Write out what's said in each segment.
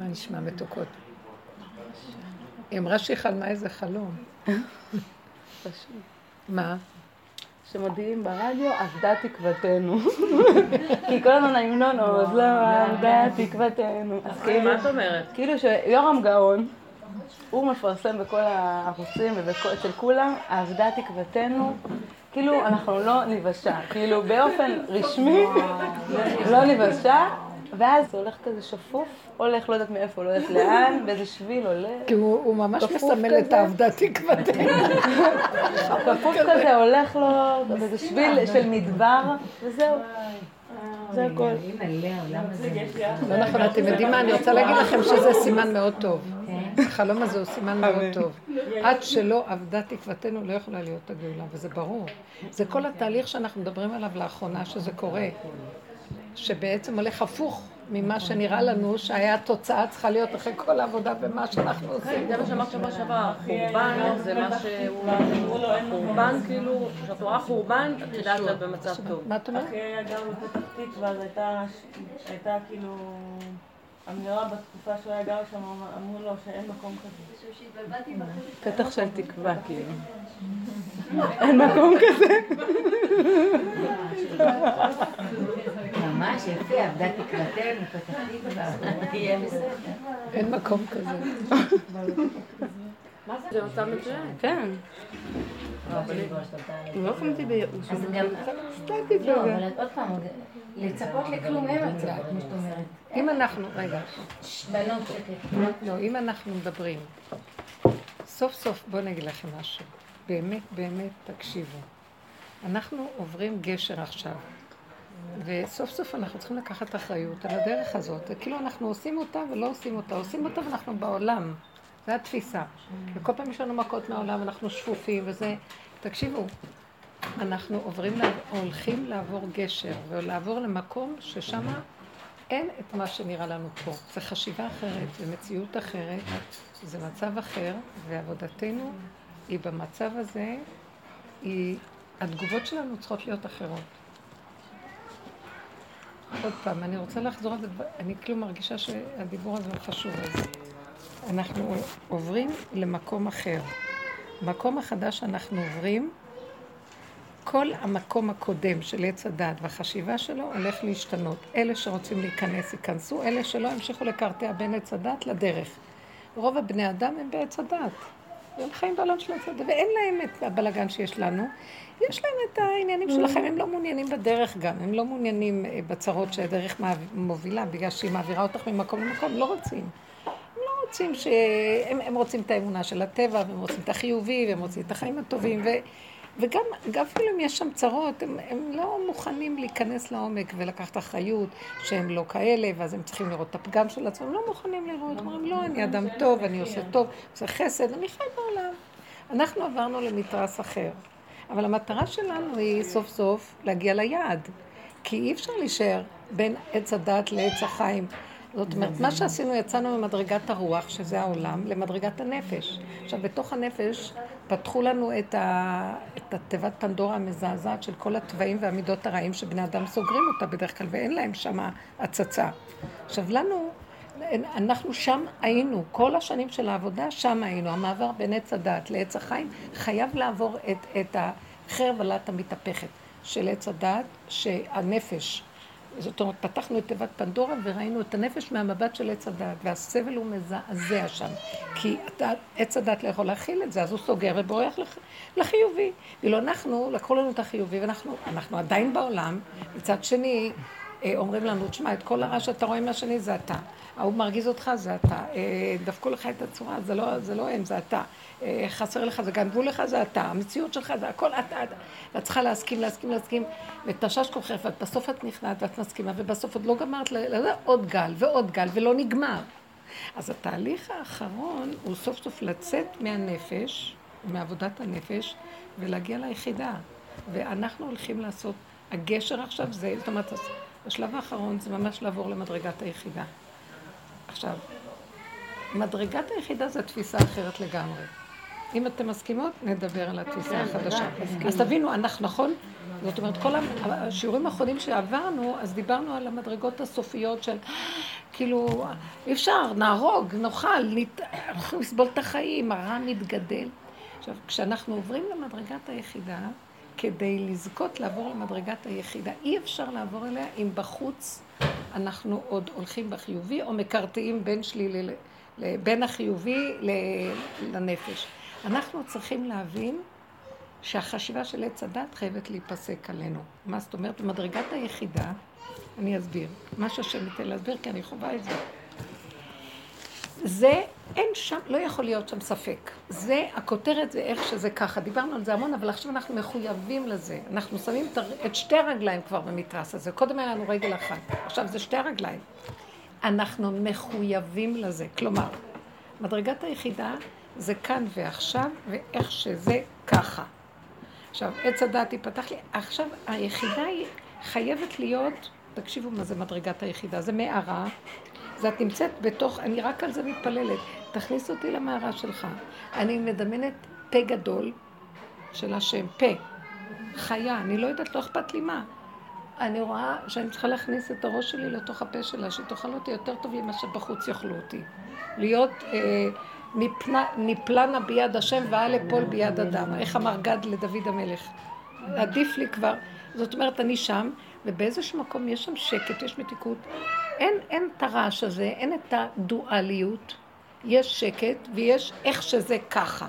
מה נשמע מתוקות? היא אמרה שהיא חלמה איזה חלום. מה? שמודיעים ברדיו, אבדה תקוותנו. כי כל הזמן ההמנון עוד לא אבדה תקוותנו. אז כאילו, מה את אומרת? כאילו שיורם גאון, הוא מפרסם בכל הערוצים ואצל כולם, אבדה תקוותנו. כאילו אנחנו לא ניוושע, כאילו באופן רשמי לא ניוושע, ואז זה הולך כזה שפוף, הולך לא יודעת מאיפה, לא יודעת לאן, באיזה שביל הולך. כי הוא ממש מסמל את העבדת תקוותנו. כפוף כזה הולך לו באיזה שביל של מדבר, וזהו. זה הכל. לא נכון, אתם יודעים מה? אני רוצה להגיד לכם שזה סימן מאוד טוב. החלום הזה הוא סימן מאוד טוב. עד שלא אבדה תקוותנו לא יכולה להיות הגאולה, וזה ברור. זה כל התהליך שאנחנו מדברים עליו לאחרונה, שזה קורה. שבעצם הולך הפוך ממה שנראה לנו שהיה התוצאה צריכה להיות אחרי כל העבודה ומה שאנחנו עושים. זה מה שאמרת שבוע שעבר, חורבן זה מה שהוא... חורבן כאילו, כשאת רואה חורבן, את יודעת שאת במצב טוב. מה את אומרת? אחי היה גר בפתח תקווה, אז הייתה כאילו... אמירה בתקופה שהוא היה גר שם, אמרו לו שאין מקום כזה. פתח של תקווה, כאילו. אין מקום כזה. ממש יפה, עבדה תקראתנו, פתח תקווה, יהיה בסדר. אין מקום כזה. מה זה? זה מצב מצוין. כן. לא קמתי בייאוש. אז גם... לא, אבל עוד פעם, לצפות לכלום אין מצב, כמו שאת אומרת. אם אנחנו, רגע, בנות שקט. לא, אם אנחנו מדברים, סוף סוף, בואו נגיד לכם משהו. באמת, באמת, תקשיבו. אנחנו עוברים גשר עכשיו, וסוף סוף אנחנו צריכים לקחת אחריות על הדרך הזאת. זה כאילו אנחנו עושים אותה ולא עושים אותה. עושים אותה ואנחנו בעולם. זו התפיסה. וכל פעם יש לנו מכות מהעולם, אנחנו שפופים וזה... תקשיבו, אנחנו עוברים, הולכים לעבור גשר, ולעבור למקום ששם אין את מה שנראה לנו פה. זו חשיבה אחרת, זו מציאות אחרת, זה מצב אחר, ועבודתנו היא במצב הזה, היא... התגובות שלנו צריכות להיות אחרות. עוד פעם, אני רוצה לחזור על זה, אני כאילו מרגישה שהדיבור הזה הוא חשוב. אז אנחנו עוברים למקום אחר. מקום החדש שאנחנו עוברים, כל המקום הקודם של עץ הדת והחשיבה שלו הולך להשתנות. אלה שרוצים להיכנס ייכנסו, אלה שלא ימשיכו לקרטע בין עץ הדת לדרך. רוב הבני אדם הם בעץ הדת. הם חיים בעולם של הדת, ואין להם את הבלגן שיש לנו. יש להם את העניינים שלכם, הם לא מעוניינים בדרך גם, הם לא מעוניינים אה, בצרות שהדרך מובילה, בגלל שהיא מעבירה אותך ממקום למקום, לא רוצים. הם לא רוצים ש... הם, הם רוצים את האמונה של הטבע, והם רוצים את החיובי, והם רוצים את החיים הטובים, ו... וגם גם אפילו אם יש שם צרות, הם, הם לא מוכנים להיכנס לעומק ולקחת אחריות שהם לא כאלה, ואז הם צריכים לראות את הפגם של עצמם, הם לא מוכנים לראות, אומרים, לא, אני אדם טוב, אני עושה טוב, עושה חסד, אני חי בעולם. אנחנו עברנו למתרס אחר. אבל המטרה שלנו היא סוף סוף להגיע ליעד. כי אי אפשר להישאר בין עץ הדת לעץ החיים. זאת אומרת, מה שעשינו, יצאנו ממדרגת הרוח, שזה העולם, למדרגת הנפש. עכשיו, בתוך הנפש פתחו לנו את, ה... את התיבת פנדורה המזעזעת של כל התוואים והמידות הרעים שבני אדם סוגרים אותה בדרך כלל, ואין להם שם הצצה. עכשיו, לנו, אנחנו שם היינו, כל השנים של העבודה, שם היינו. המעבר בין עץ הדת לעץ החיים חייב לעבור את, את החרב הלת המתהפכת של עץ הדת, שהנפש זאת אומרת, פתחנו את תיבת פנדורה וראינו את הנפש מהמבט של עץ הדת, והסבל הוא מזעזע שם. כי עץ הדת לא יכול להכיל את זה, אז הוא סוגר ובורח לח, לחיובי. ואילו אנחנו, לקחו לנו את החיובי, ואנחנו עדיין בעולם. מצד שני, אה, אומרים לנו, תשמע, את כל הרע שאתה רואה מהשני זה אתה. ההוא מרגיז אותך, זה אתה. אה, דפקו לך את הצורה, זה לא, זה לא הם, זה אתה. חסר לך, זה גנבו לך, זה אתה. המציאות שלך זה הכל אתה. אתה. ואת צריכה להסכים, להסכים, להסכים, ותשש כוחך, ובסוף את נכנעת ואת מסכימה, ובסוף עוד לא גמרת, עוד גל ועוד גל, ולא נגמר. אז התהליך האחרון הוא סוף סוף לצאת מהנפש, מעבודת הנפש, ולהגיע ליחידה. ואנחנו הולכים לעשות, הגשר עכשיו זה, זאת אומרת, השלב האחרון זה ממש לעבור למדרגת היחידה. עכשיו, מדרגת היחידה זה תפיסה אחרת לגמרי. אם אתן מסכימות, נדבר על התפיסה החדשה. אז תבינו, אנחנו נכון, זאת אומרת, כל השיעורים האחרונים שעברנו, אז דיברנו על המדרגות הסופיות של, כאילו, אי אפשר, נהרוג, נאכל, נת... אנחנו נסבול את החיים, הרע מתגדל. עכשיו, כשאנחנו עוברים למדרגת היחידה, כדי לזכות לעבור למדרגת היחידה, אי אפשר לעבור אליה אם בחוץ אנחנו עוד הולכים בחיובי, או מקרטעים בין שלילי, בין החיובי לנפש. אנחנו צריכים להבין שהחשיבה של עץ הדת חייבת להיפסק עלינו. מה זאת אומרת? במדרגת היחידה, אני אסביר. מה שהשם ייתן להסביר, כי אני חווה את זה. זה, אין שם, לא יכול להיות שם ספק. זה, הכותרת זה איך שזה ככה. דיברנו על זה המון, אבל עכשיו אנחנו מחויבים לזה. אנחנו שמים את שתי הרגליים כבר במתרס הזה. קודם היה לנו רגל אחת, עכשיו זה שתי הרגליים. אנחנו מחויבים לזה. כלומר, מדרגת היחידה זה כאן ועכשיו, ואיך שזה ככה. עכשיו, עץ הדת ייפתח לי. עכשיו, היחידה היא חייבת להיות, תקשיבו מה זה מדרגת היחידה, זה מערה, זה את נמצאת בתוך, אני רק על זה מתפללת, תכניס אותי למערה שלך. אני מדמיינת פה גדול של השם, פה, חיה, אני לא יודעת, לא אכפת לי מה. אני רואה שאני צריכה להכניס את הראש שלי לתוך הפה שלה, שתאכל אותי יותר טוב ממה שבחוץ יאכלו אותי. להיות אה, נפלנה ביד השם ואל אפול ביד אדם. איך אמר גד לדוד המלך? עדיף לי כבר. זאת אומרת, אני שם, ובאיזשהו מקום יש שם שקט, יש מתיקות. אין, אין את הרעש הזה, אין את הדואליות. יש שקט ויש איך שזה ככה.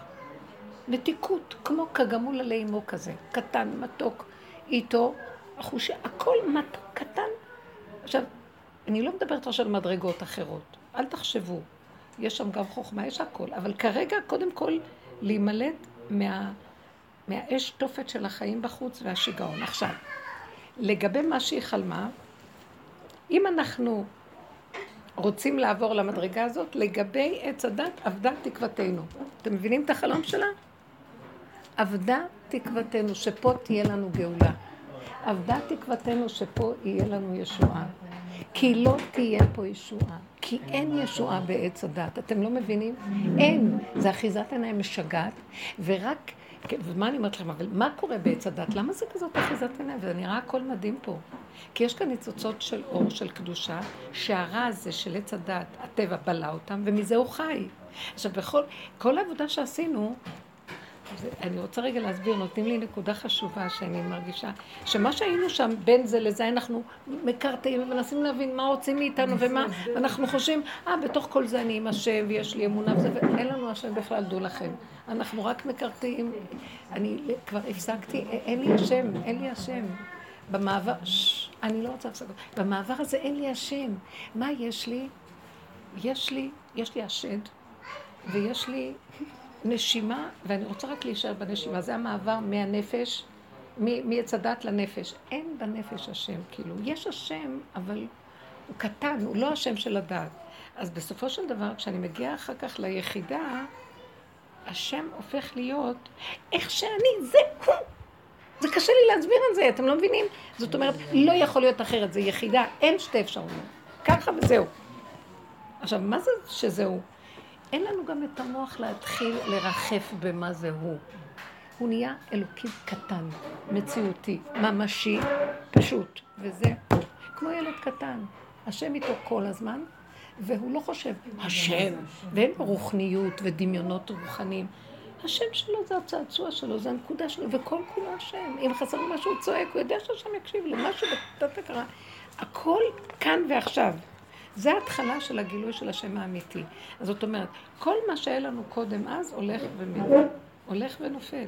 מתיקות, כמו כגמול עלי אמו כזה, קטן, מתוק, איתו, החושה, הכל מתוק, קטן. עכשיו, אני לא מדברת עכשיו על מדרגות אחרות, אל תחשבו. יש שם גם חוכמה, יש הכל. אבל כרגע, קודם כל, להימלט מה, מהאש תופת של החיים בחוץ והשיגעון. עכשיו, לגבי מה שהיא חלמה, אם אנחנו רוצים לעבור למדרגה הזאת, לגבי עץ הדת, אבדה תקוותנו. אתם מבינים את החלום שלה? אבדה תקוותנו, שפה תהיה לנו גאולה. אבדה תקוותנו שפה יהיה לנו ישועה. כי לא תהיה פה ישועה. כי אין ישועה בעץ הדת. אתם לא מבינים? אין. זה אחיזת עיניים משגעת, ורק... ומה אני אומרת לכם, אבל מה קורה בעץ הדת? למה זה כזאת אחיזת עיניים? וזה נראה הכל מדהים פה. כי יש כאן ניצוצות של אור, של קדושה, שהרע הזה של עץ הדת, הטבע בלע אותם, ומזה הוא חי. עכשיו, בכל, כל העבודה שעשינו, אני רוצה רגע להסביר, נותנים לי נקודה חשובה שאני מרגישה, שמה שהיינו שם בין זה לזה, אנחנו מקרטעים ומנסים להבין מה רוצים מאיתנו ומה, אנחנו חושבים, אה, בתוך כל זה אני עם השם ויש לי אמונה וזה, ואין לנו השם בכלל, דעו לכם. אנחנו רק מקרטעים. אני כבר הפסקתי, אין לי השם, אין לי השם. במעבר, ששש, אני לא רוצה הפסקות. במעבר הזה אין לי השם. מה יש לי? יש לי, יש לי השד, ויש לי נשימה, ואני רוצה רק להישאר בנשימה. זה המעבר מהנפש, מעץ הדת לנפש. אין בנפש השם, כאילו. יש השם, אבל הוא קטן, הוא לא השם של הדת. אז בסופו של דבר, כשאני מגיעה אחר כך ליחידה, השם הופך להיות איך שאני, זה הוא. זה קשה לי להסביר את זה, אתם לא מבינים? זאת אומרת, לא יכול להיות אחרת, זה יחידה, אין שתי אפשרויות. ככה וזהו. עכשיו, מה זה שזהו? אין לנו גם את המוח להתחיל לרחף במה זה הוא. הוא נהיה אלוקי קטן, מציאותי, ממשי, פשוט, וזה כמו ילד קטן. השם איתו כל הזמן, והוא לא חושב, השם, ואין רוחניות ודמיונות רוחניים. השם שלו זה הצעצוע שלו, זה הנקודה שלו, וכל כולו השם. אם חסר משהו, הוא צועק, הוא יודע שהשם יקשיב לו, משהו בתת הכרה. הכל כאן ועכשיו. זה ההתחלה של הגילוי של השם האמיתי. אז זאת אומרת, כל מה שהיה לנו קודם אז הולך ומת, הולך ונופל.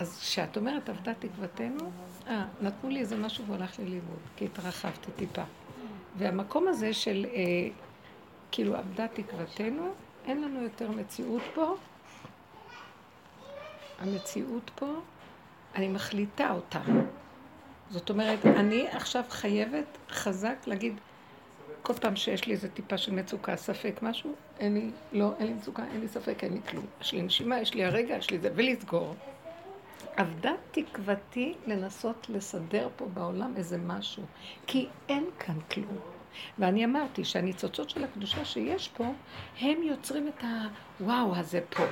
אז כשאת אומרת עבדה תקוותנו, אה, נתנו לי איזה משהו והלך לי לאיבוד, כי התרחבתי טיפה. והמקום הזה של אה, כאילו עבדה תקוותנו, אין לנו יותר מציאות פה. המציאות פה, אני מחליטה אותה. זאת אומרת, אני עכשיו חייבת חזק להגיד, כל פעם שיש לי איזה טיפה של מצוקה, ספק משהו, אין לי, לא, אין לי מצוקה, אין לי ספק, אין לי כלום. יש לי נשימה, יש לי הרגע, יש לי זה, ולסגור. עבדה תקוותי לנסות לסדר פה בעולם איזה משהו, כי אין כאן כלום. ואני אמרתי שהניצוצות של הקדושה שיש פה, הם יוצרים את הוואו הזה פה.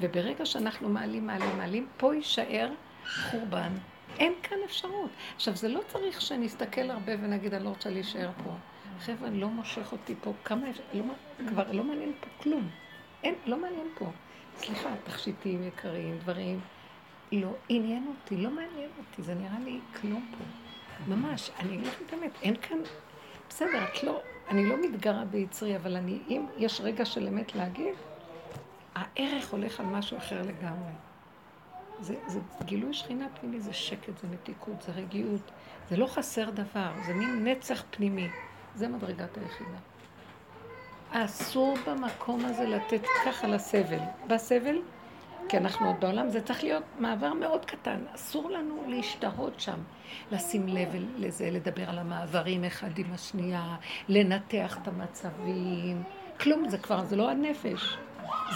וברגע שאנחנו מעלים, מעלים, מעלים, פה יישאר חורבן, אין כאן אפשרות. עכשיו, זה לא צריך שנסתכל הרבה ונגיד, אני לא רוצה להישאר פה. חבר'ה, לא מושך אותי פה, כמה אפשר, לא, כבר לא מעניין פה כלום. אין, לא מעניין פה. סליחה, תכשיטים יקרים, דברים. לא עניין אותי, לא מעניין אותי, זה נראה לי כלום פה. ממש, אני אגיד לכם את האמת, אין כאן... בסדר, את לא... אני לא מתגרה ביצרי, אבל אני, אם יש רגע של אמת להגיד, הערך הולך על משהו אחר לגמרי. זה, זה גילוי שכינה פנימי, זה שקט, זה מתיקות, זה רגיעות. זה לא חסר דבר, זה מין נצח פנימי. זה מדרגת היחידה. אסור במקום הזה לתת ככה לסבל. בסבל, כי אנחנו עוד בעולם, זה צריך להיות מעבר מאוד קטן. אסור לנו להשתהות שם, לשים לב לזה, לדבר על המעברים אחד עם השנייה, לנתח את המצבים. כלום, זה כבר, זה לא הנפש.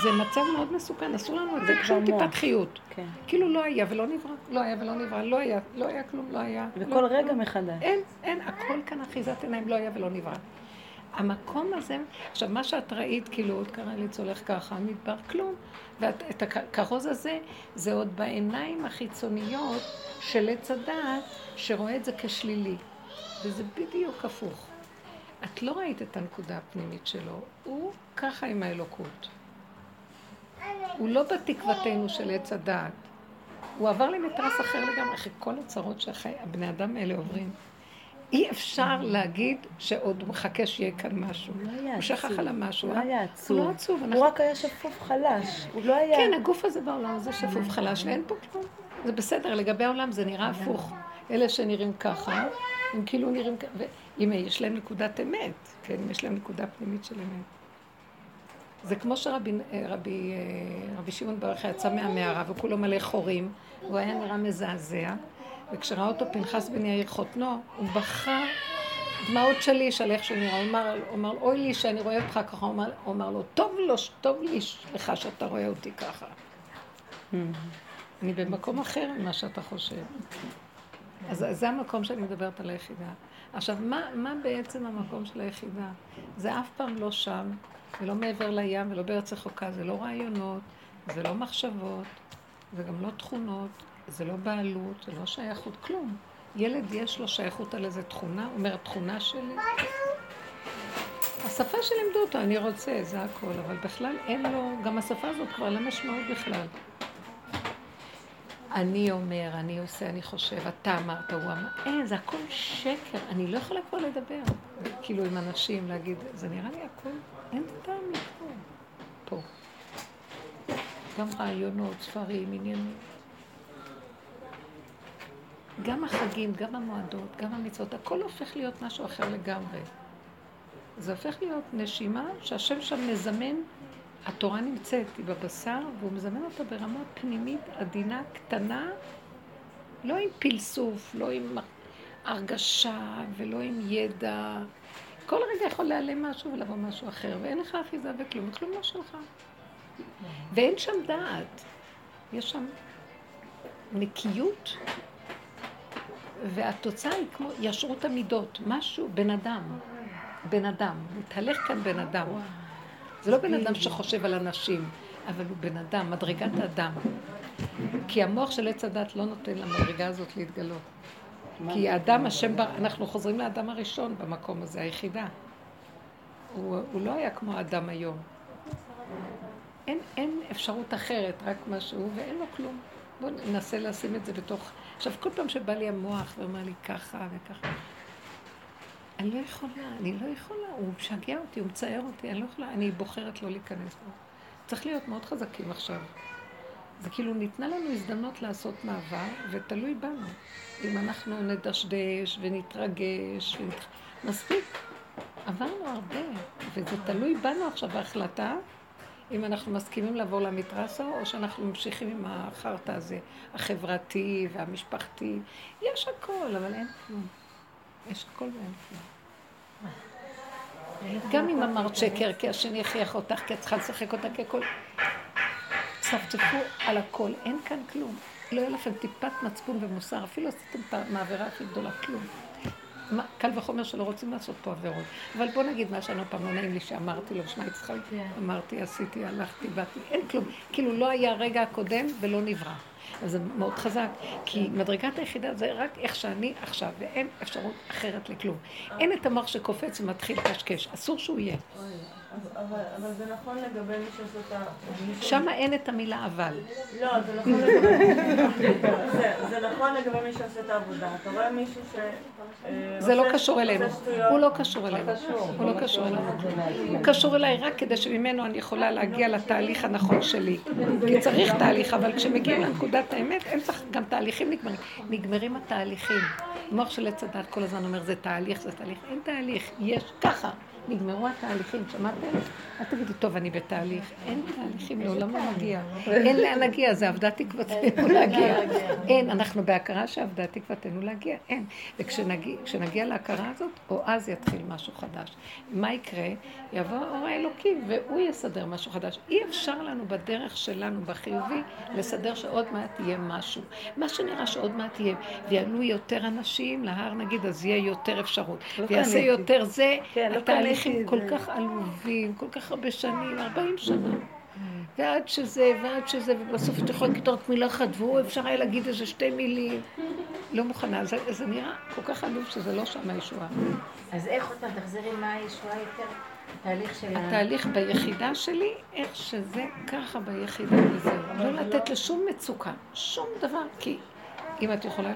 זה מצב מאוד מסוכן, אסור לנו זה, שום טיפת חיות. כן. כאילו לא היה ולא נברא, לא היה ולא נברא, לא היה, לא היה כלום, לא היה. וכל לא, רגע מחדש. אין, אין, הכל כאן אחיזת עיניים, לא היה ולא נברא. המקום הזה, עכשיו מה שאת ראית, כאילו עוד קרה לי צולח ככה, מדבר כלום, ואת הכרוז הזה, זה עוד בעיניים החיצוניות של עץ הדעת, שרואה את זה כשלילי. וזה בדיוק הפוך. את לא ראית את הנקודה הפנימית שלו, הוא ככה עם האלוקות. הוא לא בתקוותנו של עץ הדעת. הוא עבר למתרס אחר לגמרי, אחרי כל הצרות שהבני אדם האלה עוברים. אי אפשר להגיד שעוד הוא מחכה שיהיה כאן משהו. הוא לא היה הוא שכח על המשהו. הוא לא היה עצוב. הוא לא עצוב. הוא רק היה שפוף חלש. הוא לא היה... כן, הגוף הזה בעולם הזה שפוף חלש, ואין פה כלום. זה בסדר, לגבי העולם זה נראה הפוך. אלה שנראים ככה, הם כאילו נראים ככה, אם יש להם נקודת אמת, כן, אם יש להם נקודה פנימית של אמת. זה כמו שרבי אה, רבי, אה, רבי שמעון ברך יצא מהמערה וכולו מלא חורים, הוא היה נראה מזעזע, וכשראה אותו פנחס בן יאיר חותנו, הוא בכה דמעות שליש על איך שהוא נראה. הוא אמר, אמר אוי לי שאני רואה אותך ככה, הוא אמר, הוא אמר לו, טוב לו, טוב לי לך שאתה רואה אותי ככה. אני במקום אחר ממה שאתה חושב. אז זה המקום שאני מדברת על היחידה. עכשיו, מה, מה בעצם המקום של היחידה? זה אף פעם לא שם, ולא מעבר לים, ולא בארץ רחוקה, זה לא רעיונות, זה לא מחשבות, זה גם לא תכונות, זה לא בעלות, זה לא שייכות, כלום. ילד יש לו שייכות על איזה תכונה, אומר, תכונה שלי. השפה שלימדו אותו, אני רוצה, זה הכל, אבל בכלל אין לו, גם השפה הזאת כבר לא משמעות בכלל. אני אומר, אני עושה, אני חושב, אתה אמרת, הוא אמר, אין, זה הכל שקר, אני לא יכולה כבר לדבר. כאילו עם אנשים, להגיד, זה נראה לי הכל, אין טעם לקרוא פה. גם רעיונות, ספרים, עניינים. גם החגים, גם המועדות, גם המצוות, הכל הופך להיות משהו אחר לגמרי. זה הופך להיות נשימה שהשם שם מזמן, התורה נמצאת, היא בבשר, והוא מזמן אותה ברמה פנימית, עדינה, קטנה, לא עם פלסוף, לא עם הרגשה ולא עם ידע. כל רגע יכול להיעלם משהו ולבוא משהו אחר, ואין לך אחיזה וכלום, כלום לא שלך. ואין שם דעת. יש שם נקיות והתוצאה היא כמו ישרות המידות, משהו, בן אדם, בן אדם, מתהלך כאן בן אדם. זה לא בן אדם שחושב על אנשים, אבל הוא בן אדם, מדרגת אדם. כי המוח של עץ הדת לא נותן למדרגה הזאת להתגלות. כי האדם, השם, אנחנו חוזרים לאדם הראשון במקום הזה, היחידה. הוא, הוא לא היה כמו האדם היום. אין, אין אפשרות אחרת, רק משהו, ואין לו כלום. בואו ננסה לשים את זה בתוך... עכשיו, כל פעם שבא לי המוח ואומר לי ככה וככה, אני לא יכולה, אני לא יכולה, הוא משגע אותי, הוא מצער אותי, אני לא יכולה, אני בוחרת לא להיכנס בו. צריך להיות מאוד חזקים עכשיו. זה כאילו ניתנה לנו הזדמנות לעשות מעבר, ותלוי בנו. אם אנחנו נדשדש ונתרגש, ונתח... מספיק. עברנו הרבה, וזה תלוי בנו עכשיו בהחלטה אם אנחנו מסכימים לבוא למתרסה, או שאנחנו ממשיכים עם החרטא הזה, החברתי והמשפחתי. יש הכל, אבל אין כלום. יש הכל ואין כלום. גם אם אמרת שקר, כי השני הכריח אותך, כי את צריכה לשחק אותה ככל... צפצפו על הכל, אין כאן כלום. לא יהיה לכם טיפת מצפון ומוסר, אפילו עשיתם את המעברה הכי גדולה, כלום. קל וחומר שלא רוצים לעשות פה עבירות. אבל בוא נגיד מה שאני פעם לא נעים לי שאמרתי לו, שמע יצחק, כן. אמרתי, עשיתי, הלכתי, באתי, אין כלום. כאילו לא היה הרגע הקודם ולא נברא. אז זה מאוד חזק, כי מדרגת היחידה זה רק איך שאני עכשיו, ואין אפשרות אחרת לכלום. אין את המוח שקופץ ומתחיל קשקש, אסור שהוא יהיה. אבל זה נכון לגבי מי שעושה את ה... שם אין את המילה אבל. לא, זה נכון לגבי מי שעושה את העבודה. אתה רואה מישהו ש... אה, זה לא קשור אלינו. הוא לא קשור אלינו. הוא לא קשור אלינו. הוא קשור אליי רק כדי שממנו אני יכולה להגיע לתהליך הנכון שלי. כי צריך תהליך, אבל כשמגיעים לנקודת האמת, אין צריך, גם תהליכים נגמרים. נגמרים התהליכים. המוח של עץ הדת כל הזמן אומר, זה תהליך, זה תהליך. אין תהליך, יש ככה. נגמרו התהליכים, שמעתם? אל תגידו, טוב, אני בתהליך. אין תהליכים, לעולם לא מגיע. אין לאן להגיע, זה עבדה תקוותנו להגיע. אין, אנחנו בהכרה שעבדה תקוותנו להגיע, אין. וכשנגיע להכרה הזאת, או אז יתחיל משהו חדש. מה יקרה? יבוא האור האלוקי, והוא יסדר משהו חדש. אי אפשר לנו בדרך שלנו, בחיובי, לסדר שעוד מעט יהיה משהו. מה שנראה שעוד מעט יהיה, ויעלו יותר אנשים להר נגיד, אז יהיה יותר אפשרות. לא ויעשה יותר זה, כן, לא תהליכים כל כך עלובים, כל כך הרבה שנים, 40 שנה. ועד שזה, ועד שזה, ובסוף אתה יכול להגיד רק מילה אחת, והוא אפשר היה להגיד איזה שתי מילים. לא מוכנה. זה, זה נראה כל כך עלוב שזה לא שם הישועה. אז איך עוד פעם, תחזרי מה הישועה יותר? התהליך של ה... התהליך ביחידה שלי, איך שזה ככה ביחידה וזהו. לא לתת לשום מצוקה, שום דבר, כי אם את יכולה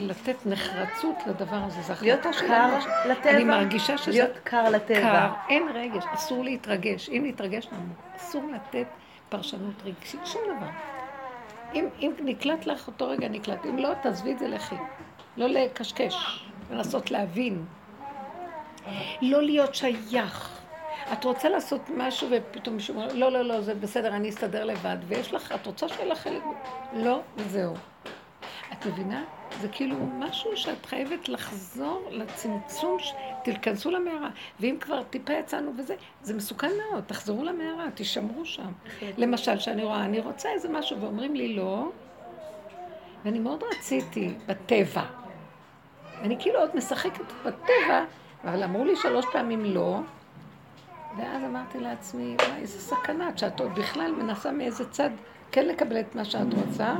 לתת נחרצות לדבר הזה, זו החלטה. להיות קר לטבע? אני מרגישה שזה... להיות קר לטבע. קר, אין רגש, אסור להתרגש. אם נתרגש לנו, אסור לתת פרשנות רגשית, שום דבר. אם, אם נקלט לך אותו רגע, נקלט. אם לא, תעזבי את זה לכי. לא לקשקש, לנסות להבין. לא להיות שייך. את רוצה לעשות משהו ופתאום מישהו אומר, לא, לא, לא, זה בסדר, אני אסתדר לבד. ויש לך, את רוצה שיהיה לך חלק... לא, וזהו. את מבינה? זה כאילו משהו שאת חייבת לחזור לצמצום, תתכנסו למערה. ואם כבר טיפה יצאנו וזה, זה מסוכן מאוד, תחזרו למערה, תישמרו שם. למשל, שאני רואה, אני רוצה איזה משהו, ואומרים לי לא, ואני מאוד רציתי בטבע. אני כאילו עוד משחקת בטבע, אבל אמרו לי שלוש פעמים לא, ואז אמרתי לעצמי, וואי, איזה סכנה, שאת עוד בכלל מנסה מאיזה צד כן לקבל את מה שאת רוצה,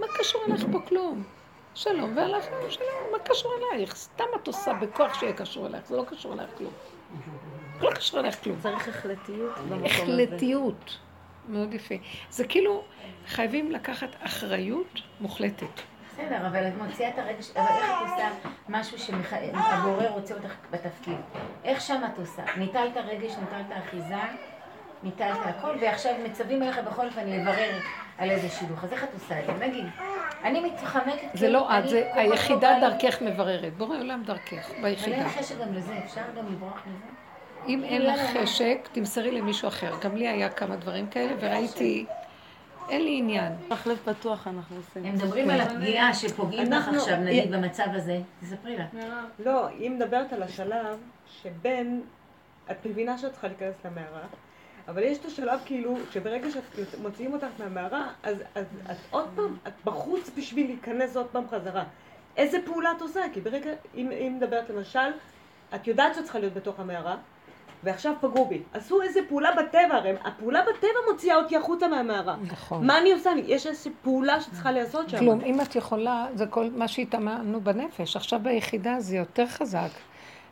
מה קשור אליך פה כלום? שלום והלכנו, שלום, מה קשור אלייך? סתם את עושה בכוח שיהיה קשור אלייך, זה לא קשור אלייך כלום. לא קשור אלייך כלום. צריך החלטיות. החלטיות. מאוד יפה. זה כאילו, חייבים לקחת אחריות מוחלטת. בסדר, אבל את מוציאה את הרגש, אבל איך את עושה משהו שהבורר רוצה אותך בתפקיד? איך שם את עושה? ניטלת רגש, ניטלת אחיזה, ניטלת הכל, ועכשיו מצווים עליך בכל אופן לברר על איזה שידוך. אז איך את עושה את זה? נגיד, אני מתחמקת... זה לא את, זה היחידה דרכך מבררת. בורא עולם דרכך, ביחידה. אבל אין חשק גם לזה, אפשר גם לברוח מזה? אם אין לך חשק, תמסרי למישהו אחר. גם לי היה כמה דברים כאלה, וראיתי... אין לי עניין. מחלף פתוח אנחנו עושים. הם מדברים על הפגיעה שפוגעים לך עכשיו, נגיד, במצב הזה. תספרי לה. לא, היא מדברת על השלב שבין, את מבינה שאת צריכה להיכנס למערה, אבל יש את השלב כאילו, שברגע שמוציאים אותך מהמערה, אז, אז את עוד פעם, את בחוץ בשביל להיכנס עוד פעם חזרה. איזה פעולה את עושה? כי ברגע, אם, אם מדברת למשל, את יודעת שאת צריכה להיות בתוך המערה, ועכשיו פגעו בי. עשו איזה פעולה בטבע, הרי הפעולה בטבע מוציאה אותי החוצה מהמערה. נכון. מה אני עושה? יש איזושהי פעולה שצריכה לעשות שם. כלום, אם את יכולה, זה כל מה שהתאמנו בנפש. עכשיו ביחידה זה יותר חזק.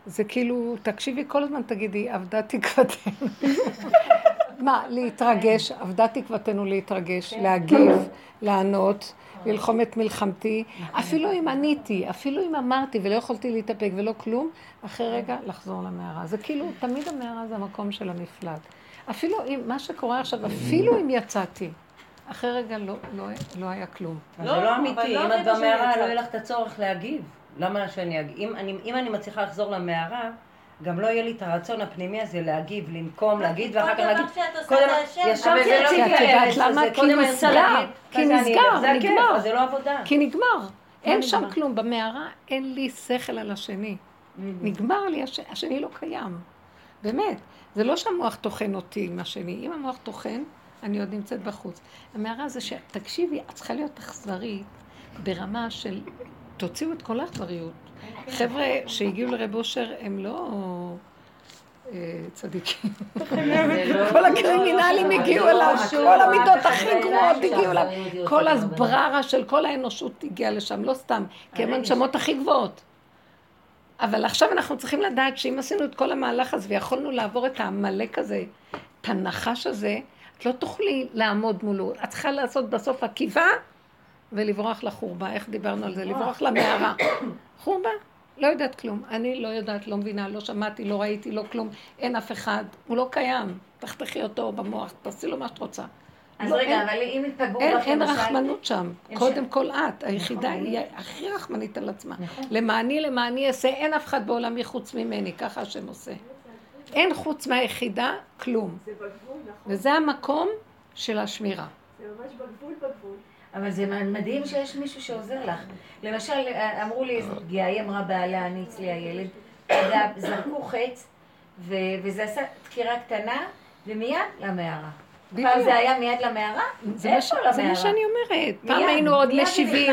זה כאילו, תקשיבי כל הזמן, תגידי, אבדה תקוותנו. מה, להתרגש, אבדה תקוותנו להתרגש, כן. להגיב, לענות, ללחום את מלחמתי. נכון. אפילו אם עניתי, אפילו אם אמרתי ולא יכולתי להתאפק ולא כלום, אחרי רגע לחזור למערה. זה כאילו, תמיד המערה זה המקום של המפלט. אפילו אם, מה שקורה עכשיו, אפילו אם יצאתי, אחרי רגע לא, לא, לא היה כלום. לא, זה לא אמיתי, לא אם את במערה לא יהיה לך את הצורך להגיב. למה שאני אגיב? אם אני, אם אני מצליחה לחזור למערה, גם לא יהיה לי את הרצון הפנימי הזה להגיב, לנקום, להגיד, ואחר כך להגיד... קודם ישבתי רציתי את למה? כי נסגר, כי נסגר, נגמר. זה לא עבודה. כי נגמר. אין שם כלום. במערה אין לי שכל על השני. נגמר לי, השני לא קיים. באמת. זה לא שהמוח טוחן אותי עם השני. אם המוח טוחן, אני עוד נמצאת בחוץ. המערה זה ש... תקשיבי, את צריכה להיות אכזרית ברמה של תוציאו את כל האכזריות. חבר'ה שהגיעו לרב אושר הם לא... צדיקים. כל הקרימינלים הגיעו אליו, כל המידות הכי גרועות הגיעו אליו. כל הסבררה של כל האנושות הגיעה לשם, לא סתם, כי הם הנשמות הכי גבוהות. אבל עכשיו אנחנו צריכים לדעת שאם עשינו את כל המהלך הזה ויכולנו לעבור את העמלק הזה, את הנחש הזה, את לא תוכלי לעמוד מולו. את צריכה לעשות בסוף עקיבה ולברוח לחורבה. איך דיברנו על זה? לברוח למערה. חורבה. לא יודעת כלום. אני לא יודעת, לא מבינה, לא שמעתי, לא ראיתי, לא כלום. אין אף אחד. הוא לא קיים. תחתכי אותו במוח, תעשי לו מה שאת רוצה. אז לא, רגע, אין, אבל אם פגעו אין, אין רחמנות שם. קודם שם. כל את, היחידה נכון. היא הכי רחמנית על עצמה. נכון. למעני למעני אעשה, אין אף אחד בעולמי חוץ ממני, ככה השם עושה. אין חוץ מהיחידה כלום. זה בגבול, נכון. וזה המקום של השמירה. זה ממש בגבול בגבול. אבל זה מדהים שיש מישהו שעוזר לך. למשל, אמרו לי איזה פגיעה, היא אמרה בעלה, אני אצלי הילד, זרקו חץ, וזה עשה דקירה קטנה, ומיד למערה. פעם זה היה מיד למערה? איפה למערה? זה מה שאני אומרת. פעם היינו עוד משיבים.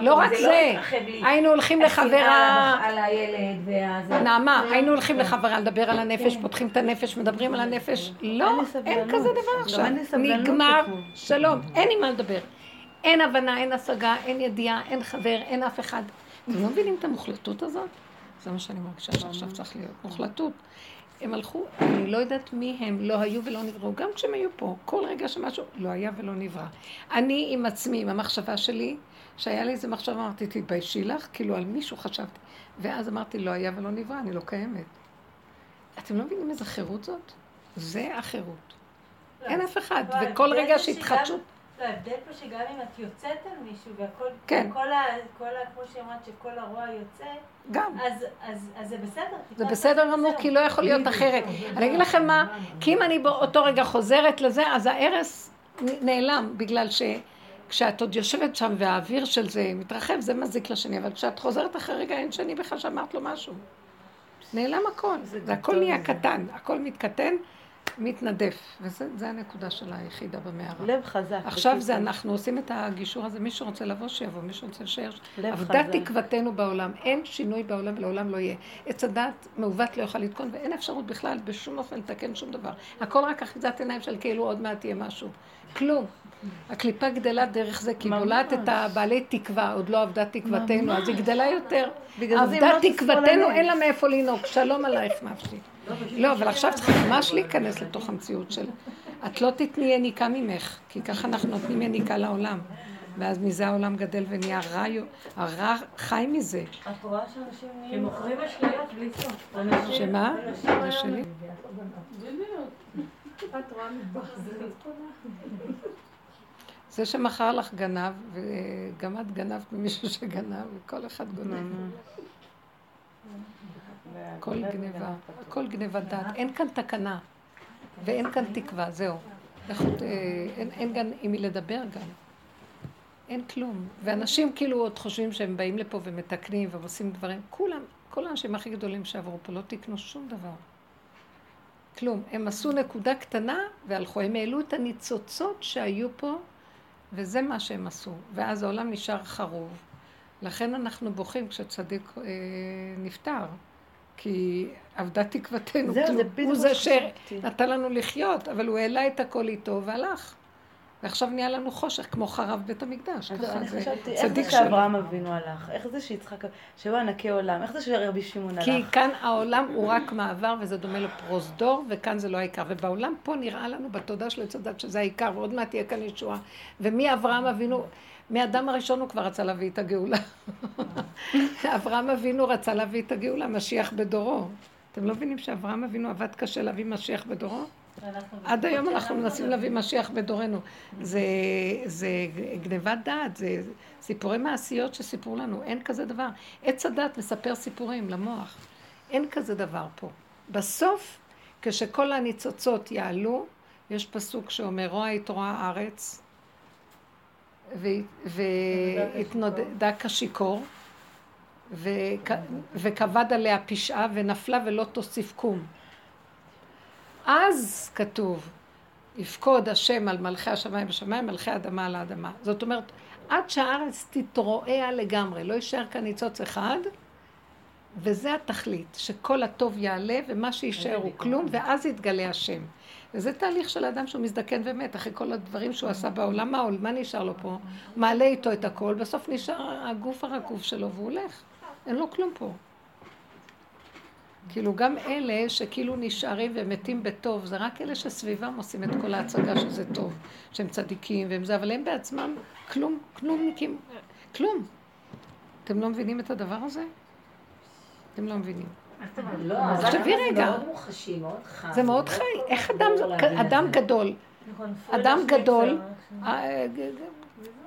לא רק זה. לא היינו הולכים לחברה... על הילד והזה. נעמה, היינו הולכים לחברה לדבר על הנפש, כן. פותחים את הנפש, מדברים על הנפש. לא, אין כזה דבר עכשיו. נגמר, שלום, אין עם מה לדבר. אין הבנה, אין השגה, אין ידיעה, אין חבר, אין אף אחד. אתם לא מבינים את המוחלטות הזאת? זה מה שאני מרגישה שעכשיו צריך להיות. מוחלטות. הם הלכו, אני לא יודעת מי הם, לא היו ולא נבראו, גם כשהם היו פה, כל רגע שמשהו לא היה ולא נברא. אני עם עצמי, עם המחשבה שלי, שהיה לי איזה מחשבה, אמרתי, תתביישי לך, כאילו על מישהו חשבתי. ואז אמרתי, לא היה ולא נברא, אני לא קיימת. אתם לא מבינים איזה חירות זאת? זה החירות. לא, אין אף אחד, וכל רגע שהתחדשות... לא, ההבדל פה שגם אם את יוצאת על מישהו והכל, כן. כל ה, כל ה, כמו שאמרת, שכל הרוע יוצא, גם. אז, אז, אז זה בסדר. זה בסדר גמור, כי לא יכול להיות אחרת. אני אגיד לכם מה, כי אם אני באותו רגע חוזרת לזה, אז ההרס נעלם, בגלל שכשאת עוד יושבת שם והאוויר של זה מתרחב, זה מזיק לשני, אבל כשאת חוזרת אחרי רגע, אין שני בכלל שאמרת לו משהו. נעלם הכל, זה הכל נהיה קטן, הכל מתקטן. מתנדף, וזה הנקודה של היחידה במערה. לב חזק. עכשיו זה אנחנו עושים את הגישור הזה, מי שרוצה לבוא שיבוא, מי שרוצה להישאר. עבדת תקוותנו בעולם, אין שינוי בעולם ולעולם לא יהיה. עץ הדת מעוות לא יוכל לתקון, ואין אפשרות בכלל בשום אופן לתקן שום דבר. הכל רק אחיזת עיניים של כאילו עוד מעט יהיה משהו. כלום. הקליפה גדלה דרך זה, כי בולעת את הבעלי תקווה, עוד לא עבדה תקוותנו, אז היא גדלה יותר. עבדה תקוותנו, אין לה מאיפה לנהוג. שלום עלייך נפשי. לא, אבל עכשיו צריך ממש להיכנס לתוך המציאות של... את לא תתני יניקה ממך, כי ככה אנחנו נותנים יניקה לעולם. ואז מזה העולם גדל ונהיה רע, הרע חי מזה. את רואה שאנשים נהיים... הם מוכרים אשליות בלי סוף. שמה? זה שלי. זה שמכר לך גנב, וגם את גנבת ממישהו שגנב, וכל אחד גונב. הכל גניבה, הכל גניבת דעת. אין כאן תקנה, ואין כאן תקווה, זהו. אה, אין גם עם מי לדבר גם. אין כלום. ואנשים כאילו עוד חושבים שהם באים לפה ומתקנים ועושים דברים. כולם, כל האנשים הכי גדולים שעברו פה לא תיקנו שום דבר. כלום. הם עשו נקודה קטנה והלכו. הם העלו את הניצוצות שהיו פה, וזה מה שהם עשו. ואז העולם נשאר חרוב. לכן אנחנו בוכים כשצדיק אה, נפטר. כי אבדה תקוותנו, זהו, זה הוא זה שנתן לנו לחיות, אבל הוא העלה את הכל איתו והלך. ועכשיו נהיה לנו חושך, כמו חרב בית המקדש. אז אני חשבתי, איך זה שאברהם אבינו הלך? איך זה שיצחק, שהוא ענקי עולם? איך זה שרבי שמעון הלך? כי כאן העולם הוא רק מעבר, וזה דומה לפרוזדור, וכאן זה לא העיקר. ובעולם פה נראה לנו בתודעה של עץ הדת שזה העיקר, ועוד מעט תהיה כאן ישועה. ומי אברהם אבינו, מאדם הראשון הוא כבר רצה להביא את הגאולה. אברהם אבינו רצה להביא את הגאולה, משיח בדורו. אתם לא מבינים שאברהם אבינו עבד קשה להביא משיח בדורו? עד היום אנחנו מנסים להביא משיח בדורנו. זה, זה גניבת דעת, זה סיפורי מעשיות שסיפרו לנו, אין כזה דבר. עץ הדת מספר סיפורים למוח. אין כזה דבר פה. בסוף, כשכל הניצוצות יעלו, יש פסוק שאומר, רואה יתרוע הארץ, והתנודדה כשיכור, וכבד עליה פשעה, ונפלה ולא תוסיף קום. אז כתוב, יפקוד השם על מלכי השמיים בשמיים, מלכי האדמה על האדמה. זאת אומרת, עד שהארץ תתרועע לגמרי, לא יישאר כאן ניצוץ אחד, וזה התכלית, שכל הטוב יעלה ומה שיישאר הוא כלום, ואז יתגלה השם. וזה תהליך של אדם שהוא מזדקן ומת, אחרי כל הדברים שהוא עשה בעולם, מה, מה נשאר לו פה? הוא מעלה איתו את הכל, בסוף נשאר הגוף הרקוב שלו והוא הולך. אין לו כלום פה. כאילו גם אלה שכאילו נשארים ומתים בטוב, זה רק אלה שסביבם עושים את כל ההצגה שזה טוב, שהם צדיקים והם זה, אבל הם בעצמם כלום, כלומניקים, כלום. אתם לא מבינים את הדבר הזה? אתם לא מבינים. לא, תחשבי רגע. זה מאוד חי. זה מאוד חי. איך אדם, אדם גדול, נכון, אדם גדול. אה, ג-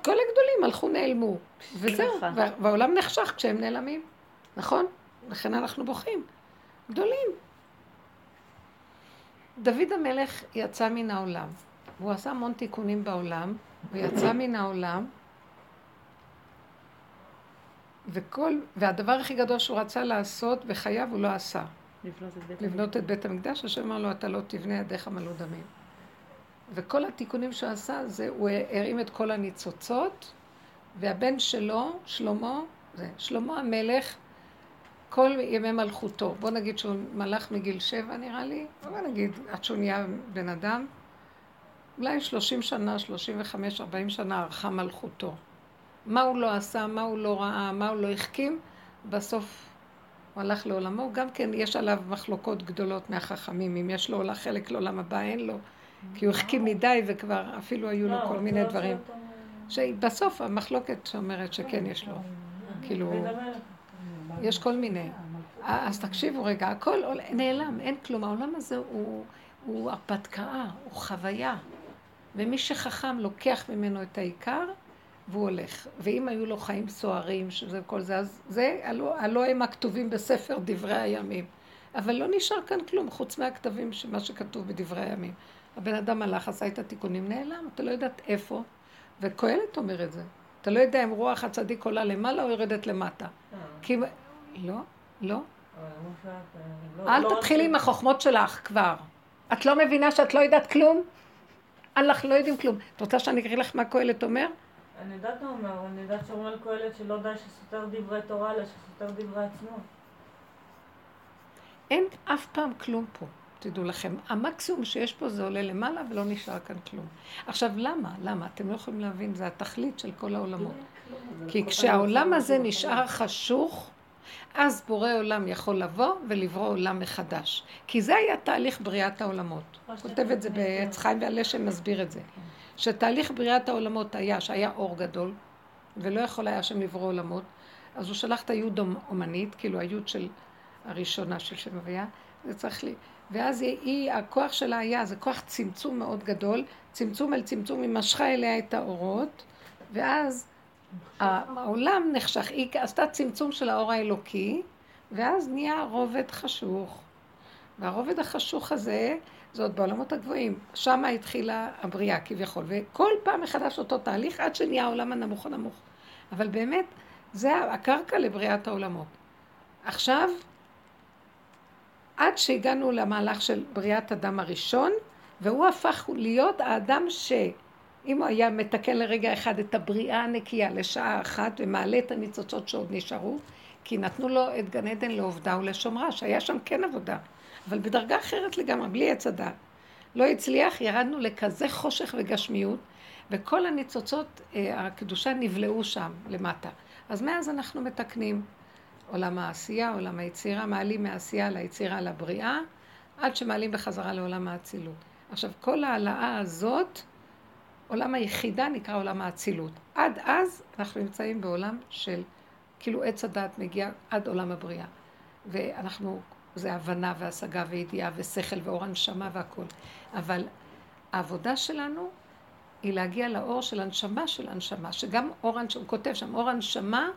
כל הגדולים הלכו נעלמו, וזהו, נכון. וה- והעולם נחשך כשהם נעלמים, נכון? לכן אנחנו בוכים. גדולים. דוד המלך יצא מן העולם, והוא עשה המון תיקונים בעולם, הוא יצא מן העולם, וכל, והדבר הכי גדול שהוא רצה לעשות בחייו הוא לא עשה. לבנות את בית לבנות את בית המקדש, השם אמר לו, אתה לא תבנה ידיך מלאו דמים. וכל התיקונים שהוא עשה, זה, הוא הרים את כל הניצוצות, והבן שלו, שלמה, זה, שלמה המלך, כל ימי מלכותו, בוא נגיד שהוא מלך מגיל שבע נראה לי, בוא נגיד עד שהוא נהיה בן אדם, אולי שלושים שנה, שלושים וחמש, ארבעים שנה ערכה מלכותו. מה הוא לא עשה, מה הוא לא ראה, מה הוא לא החכים, בסוף הוא הלך לעולמו, גם כן יש עליו מחלוקות גדולות מהחכמים, אם יש לו עולה חלק לעולם הבא, אין לו, כי הוא החכים מדי וכבר אפילו היו לו לא, כל מיני רוצה דברים. שבסוף המחלוקת שאומרת שכן יש לו, כאילו, דוד המלך. יש כל מיני. אז תקשיבו רגע, הכל נעלם, אין כלום. העולם הזה הוא, הוא הרפתקה, הוא חוויה. ומי שחכם לוקח ממנו את העיקר והוא הולך. ואם היו לו חיים סוערים, שזה כל זה, אז זה, הלא, הלא הם הכתובים בספר דברי הימים. אבל לא נשאר כאן כלום, חוץ מהכתבים, מה שכתוב בדברי הימים. הבן אדם הלך, עשה את התיקונים, נעלם, אתה לא יודעת איפה. וקהלת אומר את זה. אתה לא יודע אם רוח הצדיק עולה למעלה או יורדת למטה. כי... לא, לא. לא- אל לא תתחילי רק- עם החוכמות שלך כבר. את לא מבינה שאת לא יודעת כלום? אנחנו לא יודעים כלום. את רוצה שאני אקריא לך מה קהלת אומר? אני יודעת מה אומר, אני יודעת שאומר קהלת שלא די שסותר דברי תורה, אלא שסותר דברי עצמו. אין אף פעם כלום פה, תדעו לכם. המקסימום שיש פה זה עולה למעלה ולא נשאר כאן כלום. עכשיו, למה? למה? אתם לא יכולים להבין, זה התכלית של כל העולמות. כי כשהעולם הזה נשאר חשוך, אז בורא עולם יכול לבוא ולברוא עולם מחדש. כי זה היה תהליך בריאת העולמות. כותב את זה בעץ חיים והלשם מסביר את זה. שתהליך בריאת העולמות היה שהיה אור גדול, ולא יכול היה השם לברוא עולמות, אז הוא שלח את היוד אומנית, כאילו היוד של הראשונה של שם הוויה, זה צריך לי... ואז היא, הכוח שלה היה, זה כוח צמצום מאוד גדול, צמצום אל צמצום, היא משכה אליה את האורות, ואז העולם נחשך, היא עשתה צמצום של האור האלוקי, ואז נהיה רובד חשוך. והרובד החשוך הזה, זה עוד בעולמות הגבוהים. שם התחילה הבריאה כביכול, וכל פעם מחדש אותו תהליך עד שנהיה העולם הנמוך הנמוך. אבל באמת, זה הקרקע לבריאת העולמות. עכשיו, עד שהגענו למהלך של בריאת אדם הראשון, והוא הפך להיות האדם ש... אם הוא היה מתקן לרגע אחד את הבריאה הנקייה לשעה אחת ומעלה את הניצוצות שעוד נשארו, כי נתנו לו את גן עדן לעובדה ולשומרה, שהיה שם כן עבודה, אבל בדרגה אחרת לגמרי, בלי עץ הדת. לא הצליח, ירדנו לכזה חושך וגשמיות, וכל הניצוצות, אה, הקדושה נבלעו שם למטה. אז מאז אנחנו מתקנים עולם העשייה, עולם היצירה, מעלים מהעשייה ליצירה לבריאה, עד שמעלים בחזרה לעולם האצילות. עכשיו, כל ההעלאה הזאת, עולם היחידה נקרא עולם האצילות. עד אז אנחנו נמצאים בעולם של, כאילו עץ הדת מגיע עד עולם הבריאה. ואנחנו, זה הבנה והשגה וידיעה ושכל ואור הנשמה והכול. אבל העבודה שלנו היא להגיע לאור של הנשמה של הנשמה, שגם אור הנשמה, הוא כותב שם, אור הנשמה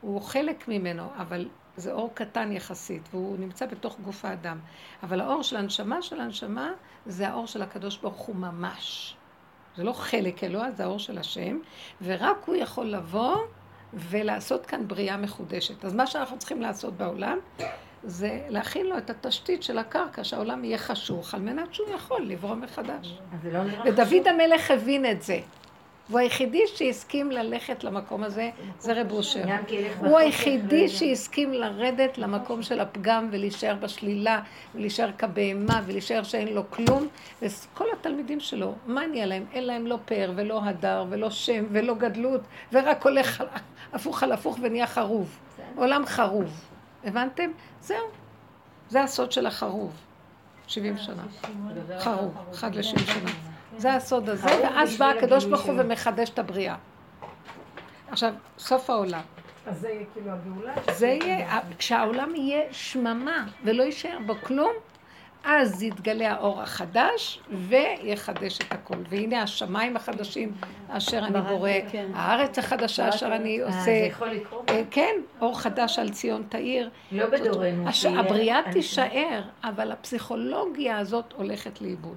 הוא חלק ממנו, אבל זה אור קטן יחסית, והוא נמצא בתוך גוף האדם. אבל האור של הנשמה של הנשמה זה האור של הקדוש ברוך הוא ממש. זה לא חלק אלוה, זה האור של השם, ורק הוא יכול לבוא ולעשות כאן בריאה מחודשת. אז מה שאנחנו צריכים לעשות בעולם, זה להכין לו את התשתית של הקרקע, שהעולם יהיה חשוך, על מנת שהוא יכול לברוא מחדש. לא ודוד המלך הבין את זה. והוא היחידי שהסכים ללכת למקום הזה, זה רב אושר. הוא היחידי לא שהסכים לרדת למקום של הפגם ולהישאר בשלילה ולהישאר כבהמה ולהישאר שאין לו כלום. וכל התלמידים שלו, מה נהיה להם? אין להם לא פאר ולא הדר ולא שם ולא גדלות ורק הולך הפוך על הפוך ונהיה חרוב. עולם חרוב. הבנתם? זהו. זה הסוד של החרוב. 70 שנה. חרוב, אחד לשבעים שנה. זה הסוד הזה, ואז בא הקדוש ברוך הוא ומחדש את הבריאה. עכשיו, סוף העולם. אז זה יהיה כאילו הגאולה? זה יהיה, כשהעולם יהיה שממה ולא יישאר בו כלום, אז יתגלה האור החדש ויחדש את הכל. והנה השמיים החדשים אשר אני בורא, כן. הארץ החדשה אשר אני אה, זה עושה. יכול לקרות? אה, כן, אור חדש על ציון תאיר. לא בדורנו. הבריאה תישאר, אבל הפסיכולוגיה הזאת הולכת לאיבוד.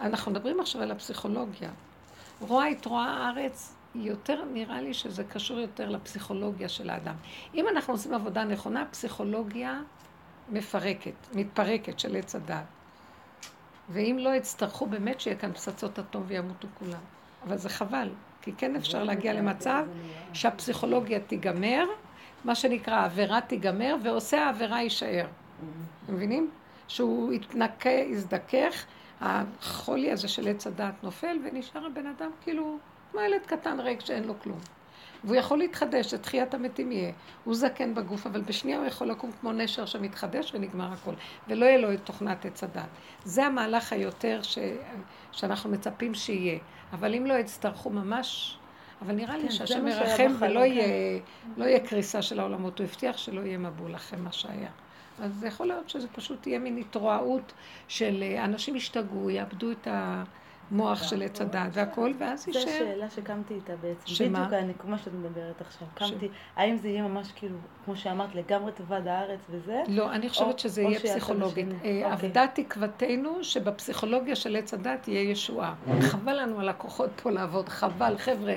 אנחנו מדברים עכשיו על הפסיכולוגיה. רואה את רואה הארץ, יותר נראה לי שזה קשור יותר לפסיכולוגיה של האדם. אם אנחנו עושים עבודה נכונה, פסיכולוגיה מפרקת, מתפרקת של עץ הדעת. ואם לא יצטרכו באמת שיהיה כאן פצצות אטום וימותו כולם. אבל זה חבל, כי כן אפשר להגיע למצב שהפסיכולוגיה תיגמר, מה שנקרא העבירה תיגמר, ועושה העבירה יישאר. אתם מבינים? שהוא יתנקה, יזדכך, החולי הזה של עץ הדעת נופל, ונשאר הבן אדם כאילו כמו ילד קטן ריק שאין לו כלום. והוא יכול להתחדש, לתחיית המתים יהיה. הוא זקן בגוף, אבל בשנייה הוא יכול לקום כמו נשר שמתחדש ונגמר הכל. ולא יהיה לו את תוכנת עץ הדת. זה המהלך היותר ש... שאנחנו מצפים שיהיה. אבל אם לא יצטרכו ממש... אבל נראה לי כן, זה שהשם ירחם ולא כן. יהיה, לא יהיה קריסה של העולמות. הוא הבטיח שלא יהיה מבול אחרי מה שהיה. אז זה יכול להיות שזה פשוט יהיה מין התרועעות של אה, אנשים ישתגעו, יאבדו את המוח של עץ הדת והכל, ואז זו יישאר. השאלה שקמתי איתה בעצם. שמה? בדיוק אני, כמו שאת מדברת עכשיו. קמתי, האם זה יהיה ממש כאילו, כמו שאמרת, לגמרי טובת הארץ וזה? לא, אני חושבת שזה יהיה פסיכולוגית. השני. אה, אוקיי. אבדה תקוותנו שבפסיכולוגיה של עץ הדת יהיה ישועה. חבל לנו על הכוחות פה לעבוד, חבל, חבר'ה.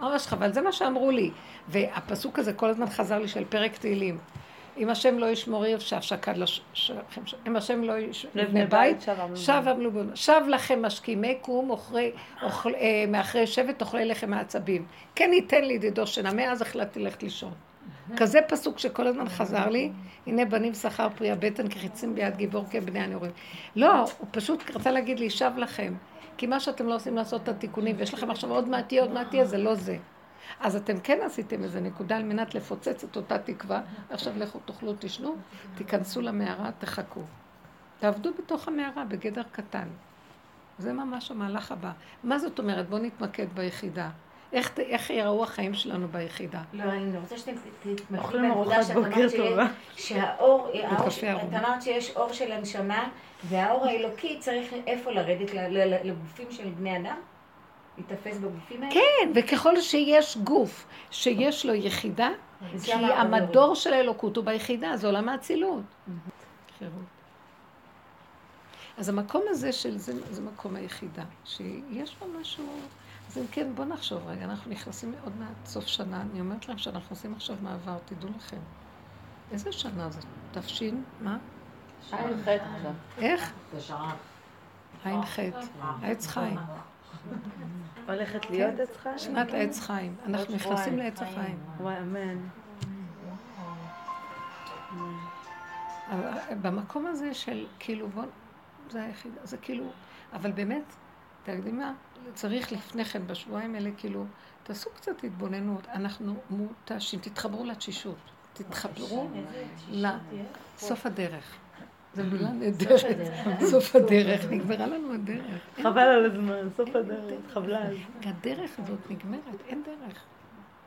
ממש חבל, זה מה שאמרו לי. והפסוק הזה כל הזמן חזר לי של פרק תהילים. אם השם לא ישמור עיר, שב שקד לכם, אם השם לא יבנה בית, שב עמלו שב לכם משכימי קום, אה, מאחרי שבט אוכלי לחם העצבים. כן ייתן לי ידידו שינה, מאז החלטתי ללכת לישון. כזה פסוק שכל הזמן חזר לי, הנה בנים שכר פרי הבטן כחיצים ביד גיבור כבני הנעורים. לא, הוא פשוט רצה להגיד לי, שב לכם. כי מה שאתם לא עושים לעשות את התיקונים, ויש לכם עכשיו עוד מעט יהיה, עוד מעט יהיה, זה לא זה. אז אתם כן עשיתם איזה נקודה על מנת לפוצץ את אותה תקווה, עכשיו לכו תאכלו, תשנו, תיכנסו למערה, תחכו. תעבדו בתוך המערה, בגדר קטן. זה ממש המהלך הבא. מה זאת אומרת? בואו נתמקד ביחידה. איך, איך יראו החיים שלנו ביחידה? לא, אני רוצה שאתם בעבודה ארוחת שאת אמרת שיש-. שהאור. את אמרת שיש אור של הנשמה, והאור האלוקי צריך איפה לרדת? לגופים של בני אדם? להיתפס בגופים האלה? כן, וככל שיש גוף שיש לו יחידה, כי שם האור המדור של האלוקות הוא ביחידה, זה עולם האצילות. אז המקום הזה של זה, זה מקום היחידה, שיש בו משהו... אז אם כן, בואו נחשוב רגע, אנחנו נכנסים עוד מעט סוף שנה, אני אומרת לכם שאנחנו עושים עכשיו מעבר, תדעו לכם. איזה שנה זאת? תפשין? מה? עין חטא עכשיו. איך? זה שעה. עין חטא. עץ חיים. הולכת להיות אצלך? שנת עץ חיים. אנחנו נכנסים. לעץ החיים. וואי, אמן. אבל במקום הזה של כאילו בוא, זה היחיד, זה כאילו, אבל באמת, אתם יודעים מה? צריך לפני כן, בשבועיים האלה, כאילו, תעשו קצת התבוננות, אנחנו מותשים, תתחברו לתשישות, תתחברו לסוף הדרך. זו מילה נהדרת, סוף הדרך, נגמרה לנו הדרך. חבל על הזמן, סוף הדרך, חבלה הדרך הזאת נגמרת, אין דרך.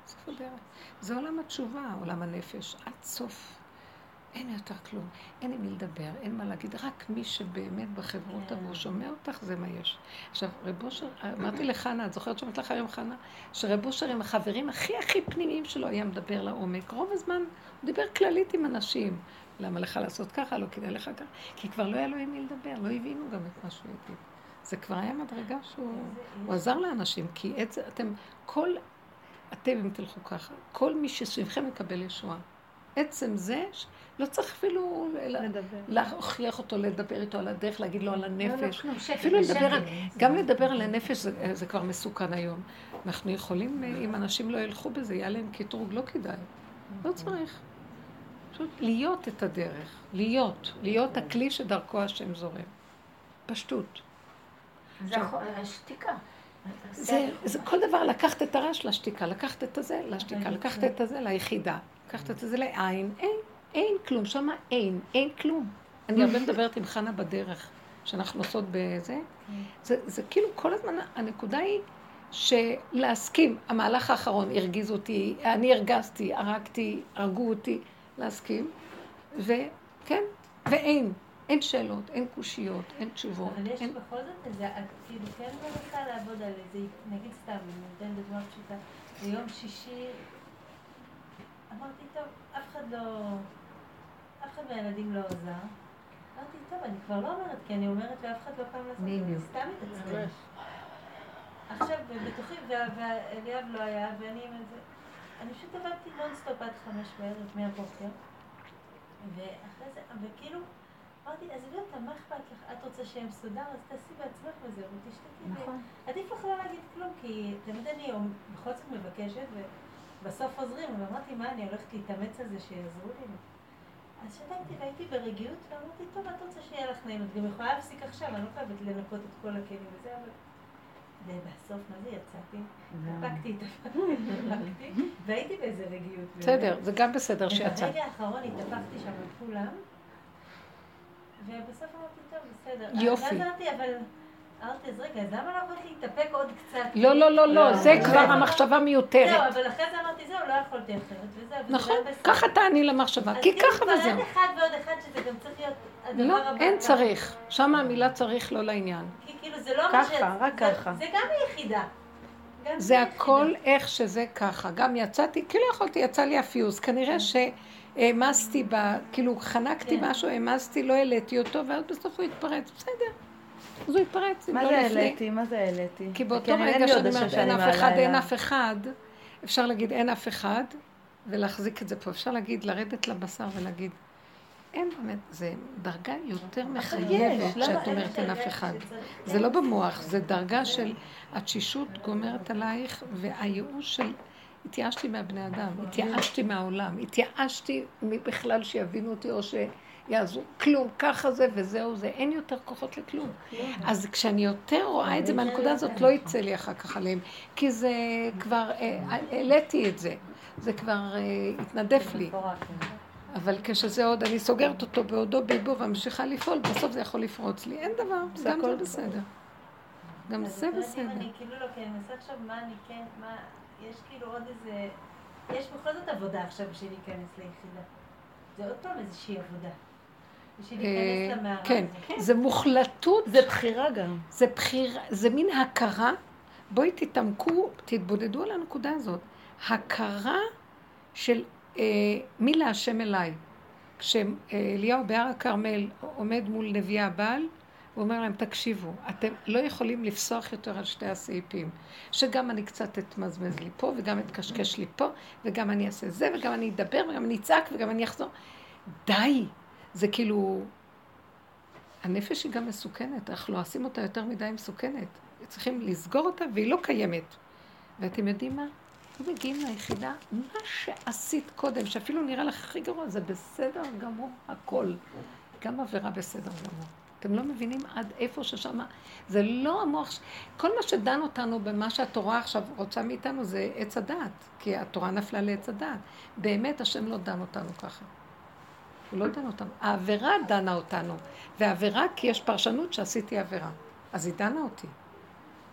סוף הדרך. זה עולם התשובה, עולם הנפש. עד סוף. אין יותר כלום. אין עם מי לדבר, אין מה להגיד. רק מי שבאמת בחברותה והוא שומע אותך, זה מה יש. עכשיו, רב אושר, אמרתי לחנה, את זוכרת שאומרת לך היום חנה? שרב אושר עם החברים הכי הכי פנימיים שלו היה מדבר לעומק. רוב הזמן הוא דיבר כללית עם אנשים. למה לך לעשות ככה? לא כדאי לך ככה. כי כבר לא היה לו עם מי לדבר, לא הבינו גם את מה שהוא יגיד. זה כבר היה מדרגה שהוא הוא עזר לאנשים, כי עץ, אתם, כל, אתם אם תלכו ככה, כל מי שסביבכם יקבל ישועה. עצם זה לא צריך אפילו. להוכיח אותו, לדבר איתו על הדרך, להגיד לו על לא, לא, הנפש. כלום, שקט, אפילו לדבר על... גם לדבר על הנפש זה, זה כבר מסוכן היום. אנחנו יכולים, אם אנשים לא ילכו בזה, יהיה להם קטרוג, לא כדאי. לא צריך. פשוט להיות את הדרך. להיות. להיות הכלי שדרכו השם זורם. פשטות. זה השתיקה. זה, זה כל דבר, לקחת את הרעש לשתיקה, לקחת את הזה לשתיקה, לקחת את הזה ליחידה, לקחת את זה לעין, אין, אין כלום, שמה אין, אין כלום. אני הרבה מדברת עם חנה בדרך, שאנחנו עושות בזה, זה, זה כאילו כל הזמן, הנקודה היא שלהסכים, המהלך האחרון הרגיז אותי, אני הרגזתי, הרגתי, הרגו אותי, להסכים, וכן, ואין, אין שאלות, אין קושיות, אין תשובות, אבל יש אין... בכל זאת איזה, את כאילו כן מנסה לעבוד על איזה, נגיד סתם, אני נותן דוגמה פשוטה, ביום שישי, אמרתי, טוב, אף אחד לא, אף אחד מהילדים לא עזר. אמרתי, טוב, אני כבר לא אומרת, כי אני אומרת ואף אחד לא קם לעשות בדיוק. סתם מתעצבן. עכשיו, בתוכי, ואליאב לא היה, ואני עם איזה... אני פשוט עבדתי נונסטופ עד חמש בערב מהבוקר, ואחרי זה, וכאילו, אמרתי, עזבי אותה, מה אכפת לך? את רוצה שיהיה מסודר, אז תעשי בעצמך וזהו, ותשתקי. נכון. עדיף לך לא להגיד כלום, כי תמיד אני בכל זאת מבקשת, ובסוף עוזרים, ואמרתי, מה, אני הולכת להתאמץ על זה שיעזרו לי? אז שתקתי והייתי ברגיעות, ואמרתי, טוב, את רוצה שיהיה לך נעים, את גם יכולה להפסיק עכשיו, אני לא חייבת לנקות את כל הכלים וזה, אבל... ובסוף, מה זה, יצאתי, הפקתי את הפקתי, והייתי באיזה רגיעות. בסדר, זה גם בסדר שיצא. ברגע האחרון התהפכתי שם על כולם, ובסוף אמרתי, טוב, בסדר. יופי. אבל... אז רגע, אז למה לא יכולתי להתאפק עוד קצת? לא, לא, לא, לא, זה כבר המחשבה זהו, מיותרת. אבל אחרי זה אמרתי, זהו, לא יכולתי אחרת, וזהו, וזה נכון. ככה תעני למחשבה, אז כי כאילו ככה כבר וזהו. אין אחד ועוד אחד שזה גם צריך להיות הדבר לא, הבא. אין צריך. שם המילה צריך לא לעניין. כי כאילו זה לא מה ש... ככה, רק ככה. זה גם היחידה. זה. הכל איך שזה ככה. גם יצאתי, כאילו יכולתי, יצא לי הפיוז. כנראה שהעמסתי ב... כאילו חנקתי כן. משהו, העמסתי, לא העליתי אותו, ואז בסוף הוא התפרץ. בסדר. אז הוא התפרץ, אם מה לא זה. העליתי? מה זה העליתי? כי באותו כן, אין רגע שאני אומרת אין אף אחד, אין. אף אחד, אפשר להגיד אין אף אחד, ולהחזיק את זה פה. אפשר להגיד, לרדת לבשר ולהגיד, אין באמת, זה דרגה יותר מחייבת למה שאת אין אומרת אין אף אחד. זה לא במוח, זה דרגה של התשישות גומרת עלייך, והייאוש של... התייאשתי מהבני אדם, התייאשתי מהעולם, התייאשתי בכלל שיבינו אותי או שיעזרו, כלום, ככה זה וזהו זה, אין יותר כוחות לכלום. אז כשאני יותר רואה את זה מהנקודה הזאת, לא יצא לי אחר כך עליהם, כי זה כבר, אה, העליתי את זה, זה כבר אה, התנדף לי. אבל כשזה עוד, אני סוגרת אותו בעודו ביבו וממשיכה לפעול, בסוף זה יכול לפרוץ לי. אין דבר, גם זה בסדר. גם זה בסדר. אני כאילו לא, כי אני מנסה עכשיו מה אני כן, מה, יש כאילו עוד איזה, יש בכל זאת עבודה עכשיו בשביל להיכנס ליחידה. זה עוד פעם איזושהי עבודה. בשביל אה, להיכנס למערה. כן, הזאת. זה מוחלטות, זה בחירה גם. זה בחירה, זה מין הכרה. בואי תתעמקו, תתבודדו על הנקודה הזאת. הכרה של אה, מי להשם אליי. כשאליהו בהר הכרמל עומד מול נביאי הבעל, הוא אומר להם, תקשיבו, אתם לא יכולים לפסוח יותר על שתי הסעיפים. שגם אני קצת אתמזמז לי פה, וגם אתקשקש לי פה, וגם אני אעשה זה, וגם אני אדבר, וגם אני אצעק, וגם אני אחזור. די! זה כאילו... הנפש היא גם מסוכנת, אנחנו לועסים אותה יותר מדי מסוכנת. צריכים לסגור אותה, והיא לא קיימת. ואתם יודעים מה? לא מגיעים ליחידה, מה שעשית קודם, שאפילו נראה לך הכי גרוע, זה בסדר גמור, הכל. גם עבירה בסדר גמור. אתם לא מבינים עד איפה ששם, זה לא המוח, ש- כל מה שדן אותנו במה שהתורה עכשיו רוצה מאיתנו זה עץ הדעת, כי התורה נפלה לעץ הדעת. באמת השם לא דן אותנו ככה. הוא לא דן אותנו. העבירה דנה אותנו, והעבירה כי יש פרשנות שעשיתי עבירה. אז היא דנה אותי.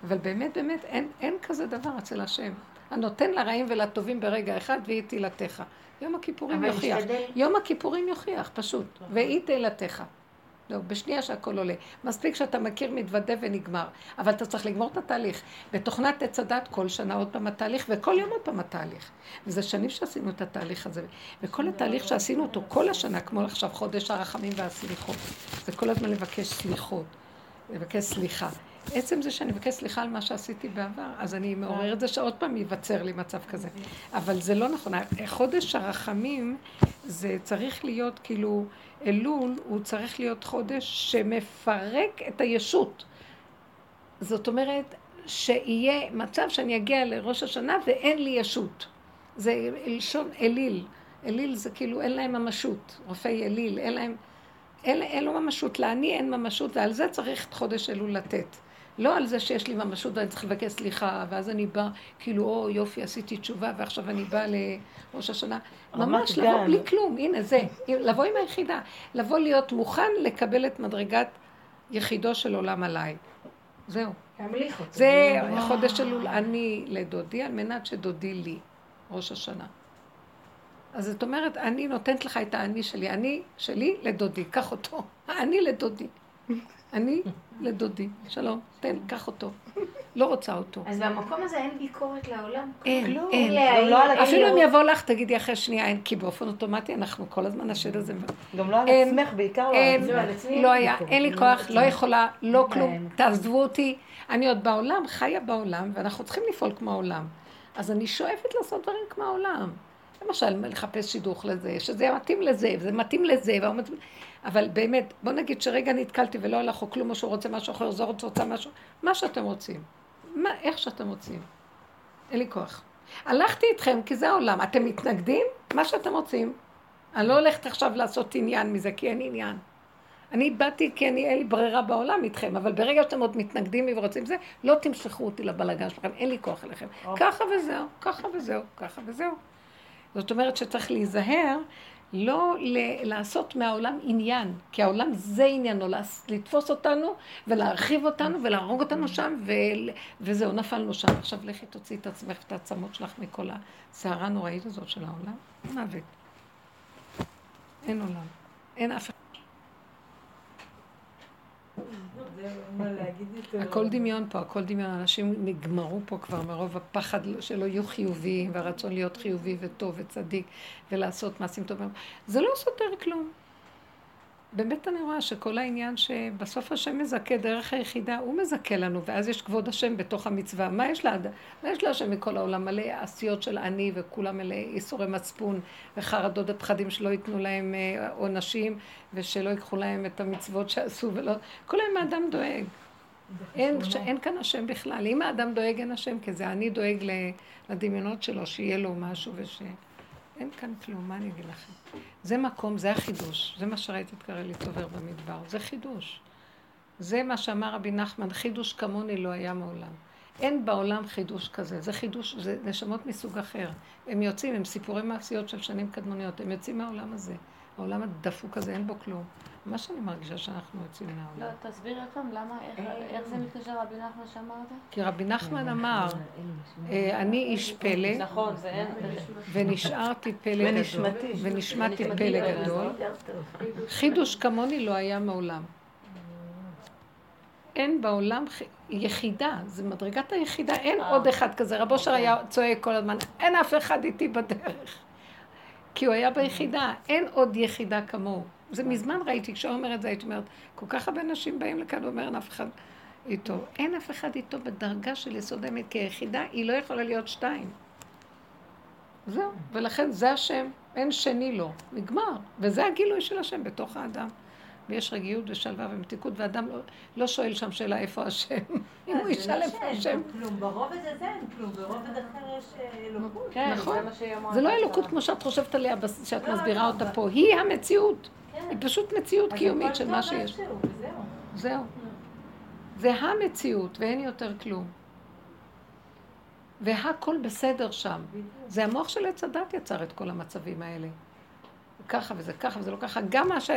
אבל באמת, באמת, אין, אין כזה דבר אצל השם. הנותן לרעים ולטובים ברגע אחד, והיא תהילתך. יום הכיפורים יוכיח. יום הכיפורים יוכיח, פשוט. והיא תהילתך. זהו, בשנייה שהכל עולה. מספיק שאתה מכיר, מתוודה ונגמר. אבל אתה צריך לגמור את התהליך. בתוכנת עץ הדת כל שנה עוד פעם התהליך, וכל יום עוד פעם התהליך. וזה שנים שעשינו את התהליך הזה. וכל התהליך שעשינו אותו כל השנה, כמו עכשיו חודש הרחמים והסליחות. זה כל הזמן לבקש סליחות, לבקש סליחה. עצם זה שאני מבקש סליחה על מה שעשיתי בעבר, אז אני מעוררת זה שעוד פעם ייווצר לי מצב כזה. אבל זה לא נכון. חודש הרחמים זה צריך להיות כאילו, אלול הוא צריך להיות חודש שמפרק את הישות. זאת אומרת, שיהיה מצב שאני אגיע לראש השנה ואין לי ישות. זה לשון אליל. אליל זה כאילו אין להם ממשות. רופאי אליל, אין להם... אין, אין לו ממשות, לעני אין ממשות, ועל זה צריך את חודש אלול לתת. לא על זה שיש לי ממשות ואני צריך לבקש סליחה, ואז אני באה, כאילו, או יופי, עשיתי תשובה ועכשיו אני באה לראש השנה. ממש לבוא בלי כלום, הנה זה, לבוא עם היחידה. לבוא להיות מוכן לקבל את מדרגת יחידו של עולם עליי. זהו. זה חודש אלול אני לדודי, על מנת שדודי לי, ראש השנה. אז זאת אומרת, אני נותנת לך את האני שלי, אני שלי לדודי, קח אותו. האני לדודי. אני לדודי. שלום, תן, קח אותו. לא רוצה אותו. אז במקום הזה אין ביקורת לעולם? אין, אין. לא, לא אפילו אם יבוא לך, תגידי אחרי שנייה, אין, כי באופן אוטומטי אנחנו כל הזמן השד הזה. גם לא על עצמך, בעיקר לא על עצמך. לא היה, אין לי כוח, לא יכולה, לא כלום. תעזבו אותי. אני עוד בעולם, חיה בעולם, ואנחנו צריכים לפעול כמו העולם. אז אני שואפת לעשות דברים כמו העולם. למשל, לחפש שידוך לזה, שזה מתאים לזה, וזה מתאים לזה, אבל באמת, בוא נגיד שרגע נתקלתי ולא הלך או כלום, או שהוא רוצה משהו אחר, זו רוצה משהו, מה שאתם רוצים. מה, איך שאתם רוצים. אין לי כוח. הלכתי איתכם כי זה העולם. אתם מתנגדים? מה שאתם רוצים. אני לא הולכת עכשיו לעשות עניין מזה, כי אין עניין. אני באתי כי אני, אין לי ברירה בעולם איתכם, אבל ברגע שאתם עוד מתנגדים לי ורוצים זה, לא תמשכו אותי לבלגן שלכם, אין לי כוח אליכם. ככה וזהו, ככה וזהו, ככה וזהו. זאת אומרת שצריך להיזהר לא ל- לעשות מהעולם עניין, כי העולם זה עניינו, לתפוס אותנו ולהרחיב אותנו ולהרוג אותנו שם, ו- וזהו, נפלנו שם. עכשיו לכי תוציאי את עצמך ואת העצמות שלך מכל הסערה הנוראית הזאת של העולם. מוות. אין עולם. אין אף אחד. הכל דמיון פה, הכל דמיון. אנשים נגמרו פה כבר מרוב הפחד שלא יהיו חיוביים, והרצון להיות חיובי וטוב וצדיק, ולעשות מעשים טובים. זה לא סותר כלום. באמת אני רואה שכל העניין שבסוף השם מזכה דרך היחידה, הוא מזכה לנו, ואז יש כבוד השם בתוך המצווה. מה יש לה? מה יש להשם מכל העולם? מלא עשיות של עני, וכולם מלא איסורי מצפון, וחרדות ופחדים שלא ייתנו להם אה, עונשים, ושלא ייקחו להם את המצוות שעשו, ולא... כל היום האדם דואג. אין, אין כאן השם בכלל. אם האדם דואג, אין השם, כי זה אני דואג לדמיונות שלו, שיהיה לו משהו וש... אין כאן כלום, מה אני אגיד לכם? זה מקום, זה החידוש. זה מה שראיתי את קרליץ עובר במדבר. זה חידוש. זה מה שאמר רבי נחמן, חידוש כמוני לא היה מעולם. אין בעולם חידוש כזה. זה חידוש, זה נשמות מסוג אחר. הם יוצאים, הם סיפורי מעשיות של שנים קדמוניות. הם יוצאים מהעולם הזה. העולם הדפוק הזה, אין בו כלום. מה שאני מרגישה שאנחנו יוצאים מהעולם. לא, תסבירי עוד פעם, למה, איך זה מתקשר רבי נחמן שאמרת? כי רבי נחמן אמר, אה, אני איש פלא, נכון, ונשארתי פלא גדול, ונשמעתי פלא גדול, חידוש כמוני לא היה מעולם. אין בעולם יחידה, זה מדרגת היחידה, אין אה. עוד אחד כזה. רבו שר היה צועק כל הזמן, אין אף אחד איתי בדרך. כי הוא היה ביחידה, אין עוד יחידה כמוהו. זה מזמן ראיתי, כשהוא אומר את זה, הייתי אומרת, כל כך הרבה נשים באים לכאן ואומר, אין אף אחד איתו. אין אף אחד איתו בדרגה של יסוד האמת, כי היחידה היא לא יכולה להיות שתיים. זהו, ולכן זה השם, אין שני לו, נגמר. וזה הגילוי של השם בתוך האדם. ויש רגיעות ושלווה ומתיקות, ואדם לא, לא שואל שם שאלה איפה השם. אם הוא ישאל איפה השם. כלום, ברובד הזה אין כלום, ברובד אחר יש אה, אלוקות. כן, נכון, זה לא אלוקות כמו שאת חושבת עליה, שאת לא, מסבירה לא, אותה פה, היא המציאות. כן. היא פשוט מציאות קיומית של מה שיש. זהו. זה המציאות ואין יותר כלום. והכל בסדר שם. זה המוח של עץ הדת יצר את כל המצבים האלה. ככה וזה ככה וזה לא ככה. גם מה ש...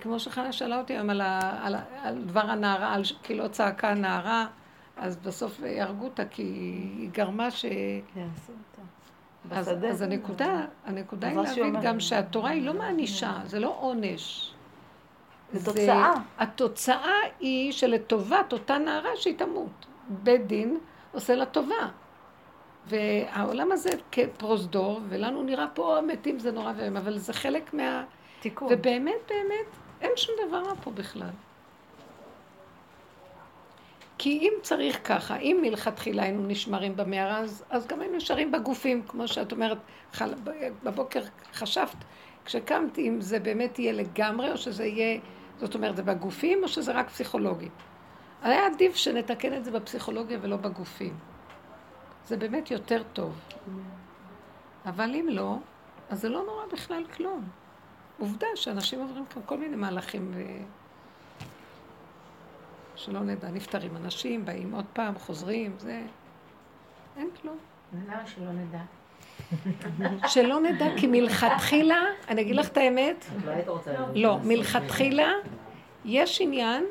כמו שחנה שאלה אותי היום על, על, על דבר הנערה, על כי לא צעקה הנערה, אז בסוף הרגו אותה כי היא גרמה ש... אז, אז הנקודה, הנקודה היא להבין גם שהתורה היא לא מענישה, זה לא עונש. זה תוצאה. התוצאה היא שלטובת אותה נערה שהיא תמות. בית דין עושה לה טובה. והעולם הזה כפרוזדור, ולנו נראה פה המתים זה נורא ואיום, אבל זה חלק מה... תיקון. ובאמת, באמת, אין שום דבר רע פה בכלל. כי אם צריך ככה, אם מלכתחילה היינו נשמרים במערה, אז, אז גם היינו נשארים בגופים, כמו שאת אומרת, חל, בבוקר חשבת, כשקמתי, אם זה באמת יהיה לגמרי, או שזה יהיה, זאת אומרת, זה בגופים, או שזה רק פסיכולוגי. היה עדיף שנתקן את זה בפסיכולוגיה ולא בגופים. זה באמת יותר טוב. אבל אם לא, אז זה לא נורא בכלל כלום. עובדה שאנשים עוברים כאן כל מיני מהלכים ו... שלא נדע, נפטרים אנשים, באים עוד פעם, חוזרים, זה... אין כלום. למה שלא נדע? שלא נדע, כי מלכתחילה, אני אגיד לך את האמת, לא, מלכתחילה יש עניין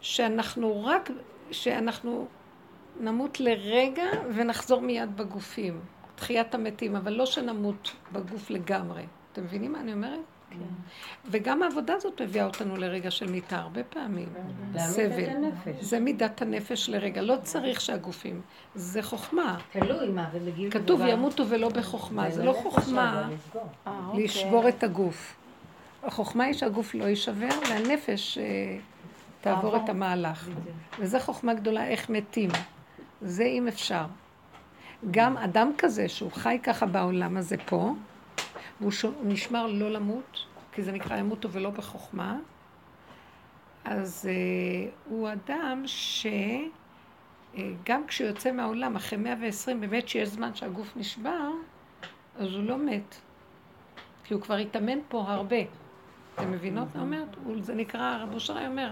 שאנחנו רק, שאנחנו נמות לרגע ונחזור מיד בגופים. תחיית המתים, אבל לא שנמות בגוף לגמרי. אתם מבינים מה אני אומרת? כן. וגם העבודה הזאת מביאה אותנו לרגע של מיתה הרבה פעמים. סבל. זה מידת הנפש לרגע. לא צריך שהגופים. זה חוכמה. תלוי מה, ובגיל כתוב ימותו ולא בחוכמה. זה לא חוכמה אה, לשבור אוקיי. את הגוף. החוכמה היא שהגוף לא יישבר, והנפש אה, תעבור את המהלך. וזו חוכמה גדולה, איך מתים. זה אם אפשר. גם אדם כזה שהוא חי ככה בעולם הזה פה, והוא נשמר לא למות, כי זה נקרא ימותו ולא בחוכמה, אז uh, הוא אדם שגם uh, כשהוא יוצא מהעולם אחרי 120, באמת שיש זמן שהגוף נשבר, אז הוא לא מת. כי הוא כבר התאמן פה הרבה. אתם מבינות מה אומרת? זה נקרא, רב אושרי אומר,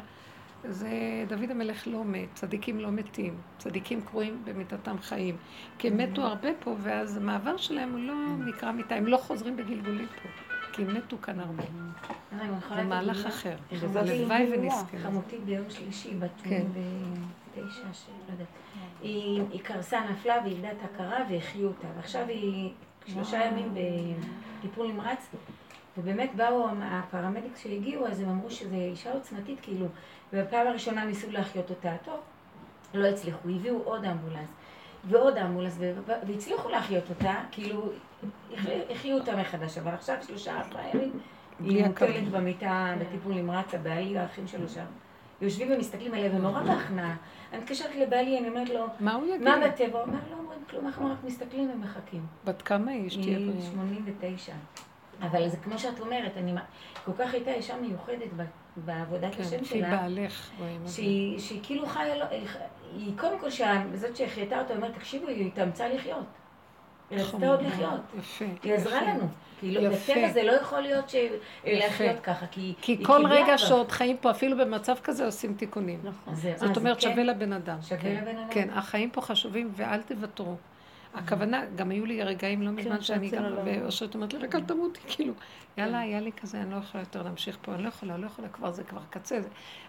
זה דוד המלך לא מת, צדיקים לא מתים, צדיקים קרויים במיתתם חיים. כי הם מתו הרבה פה, ואז המעבר שלהם הוא לא נקרא מיתה, הם לא חוזרים בגלגולים פה. כי הם מתו כאן הרבה. זה מהלך אחר. הלוואי ונזכה. חמותי ביום שלישי, בת 89, שלא יודעת. היא קרסה, נפלה ואיבדה את ההכרה והחיו אותה. ועכשיו היא שלושה ימים בטיפול נמרץ. ובאמת באו הפרמדיק שהגיעו, אז הם אמרו שזו אישה עוצמתית, כאילו, ובפעם הראשונה ניסו להחיות אותה. טוב, לא הצליחו, הביאו עוד אמבולנס ועוד אמבולנס, והצליחו להחיות אותה, כאילו, החיו אותה מחדש, אבל עכשיו שלושה, ארבעה ימים, היא מוטלת במיטה בטיפול נמרץ, הבעלי והאחים שלו שם. יושבים ומסתכלים עליה, ונורא בהכנעה. אני מתקשרת לבעלי, אני אומרת לו, מה הוא יגיד? מה בטבע? הוא אומר, לא אומרים כלום, אנחנו רק מסתכלים ומחכים. בת כמה היא? היא 89. אבל זה כמו שאת אומרת, אני כל כך הייתה אישה מיוחדת בעבודת כן, השם שלה. כן, בעלך. שהיא, שהיא כאילו חיה, לא, היא קודם כל, זאת שהחייתה אותה, אומרת, תקשיבו, היא התאמצה לחיות. היא רצתה עוד לחיות. יפה. היא עזרה לנו. כאילו, בטבע זה לא יכול להיות ש... לחיות ככה, כי... כי כל רגע שעוד חיים פה, אפילו במצב כזה, עושים תיקונים. נכון. זאת אומרת, כן. שווה לבן אדם. שווה כן. לבן אדם. כן, החיים פה חשובים, ואל תוותרו. הכוונה, גם היו לי רגעים לא מזמן כן, שאני גם, ואושרת אומרת לי, רק אל תמותי, כאילו, יאללה, היה לי כזה, אני לא יכולה יותר להמשיך פה, אני לא יכולה, לא יכולה, כבר זה כבר קצה.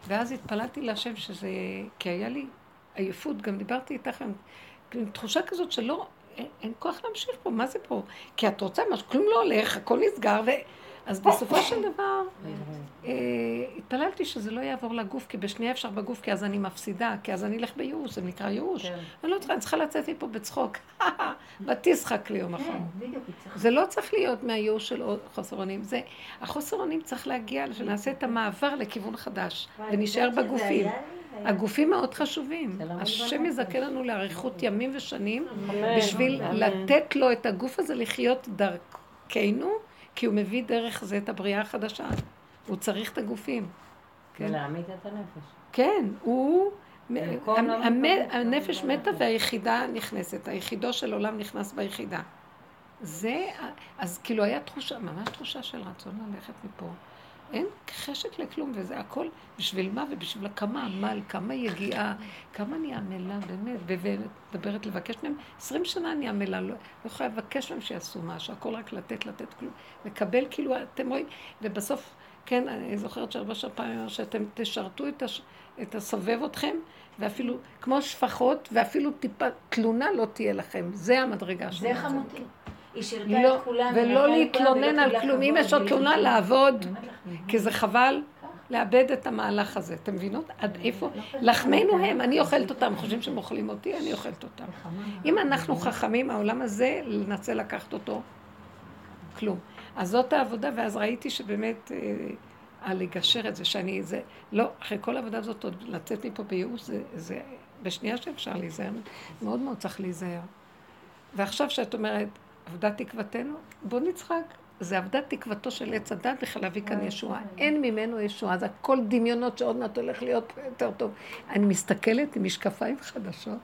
ואז התפללתי להשם שזה, כי היה לי עייפות, גם דיברתי איתך, תחושה כזאת שלא, אין כוח להמשיך פה, מה זה פה? כי את רוצה משהו, כלום לא הולך, הכל נסגר, ו... אז בסופו של דבר, אה, התפללתי שזה לא יעבור לגוף, כי בשנייה אפשר בגוף, כי אז אני מפסידה, כי אז אני אלך בייאוש, זה נקרא ייאוש. כן. אני לא צריכה, אני צריכה לצאת מפה בצחוק. ותשחק לי יום אחר. כן, זה לא צריך להיות מהייאוש של חוסר אונים. החוסר אונים צריך להגיע, שנעשה את המעבר לכיוון חדש, ונשאר בגופים. הגופים מאוד חשובים. לא השם יזכה לנו לאריכות ימים ושנים, בשביל לתת לו את הגוף הזה לחיות דרכנו. כי הוא מביא דרך זה את הבריאה החדשה. הוא צריך את הגופים. כן. ולהעמיד את הנפש. כן, הוא... הנפש מתה והיחידה נכנסת, היחידו של עולם נכנס ביחידה. זה, אז כאילו היה תחושה, ממש תחושה של רצון ללכת מפה. אין חשק לכלום, וזה הכל בשביל מה ובשביל כמה עמל, כמה יגיעה, כמה אני עמלה, באמת, ומדברת לבקש מהם, עשרים שנה אני עמלה, לא, לא יכולה לבקש מהם שיעשו משהו, הכל רק לתת, לתת כלום, לקבל כאילו, אתם רואים, ובסוף, כן, אני זוכרת שהרבה שעות פעמים אמר שאתם תשרתו את, הש, את הסובב אתכם, ואפילו כמו שפחות, ואפילו טיפה תלונה לא תהיה לכם, זה המדרגה שלנו. זה חמותי. היא שירתה לא, את כולם. ולא להתלונן על כלום. אם יש עוד תלונה, לעבוד, כי זה חבל לאבד את המהלך הזה. אתם מבינות? עד איפה? לחמנו הם, אני אוכלת אותם, חושבים שהם אוכלים אותי, אני אוכלת אותם. אם אנחנו חכמים, העולם הזה, ננסה לקחת אותו, כלום. אז זאת העבודה, ואז ראיתי שבאמת... אה, על לגשר את זה, שאני, זה, לא, אחרי כל העבודה הזאת, עוד לצאת מפה בייאוש, זה, זה בשנייה שאפשר להיזהר, מאוד מאוד צריך להיזהר. ועכשיו שאת אומרת, עבדה תקוותנו, בוא נצחק. זה עבדה תקוותו של עץ הדת בכלל להביא כאן ישועה. אין ממנו ישועה, זה הכל דמיונות שעוד מעט הולך להיות יותר טוב. אני מסתכלת עם משקפיים חדשות.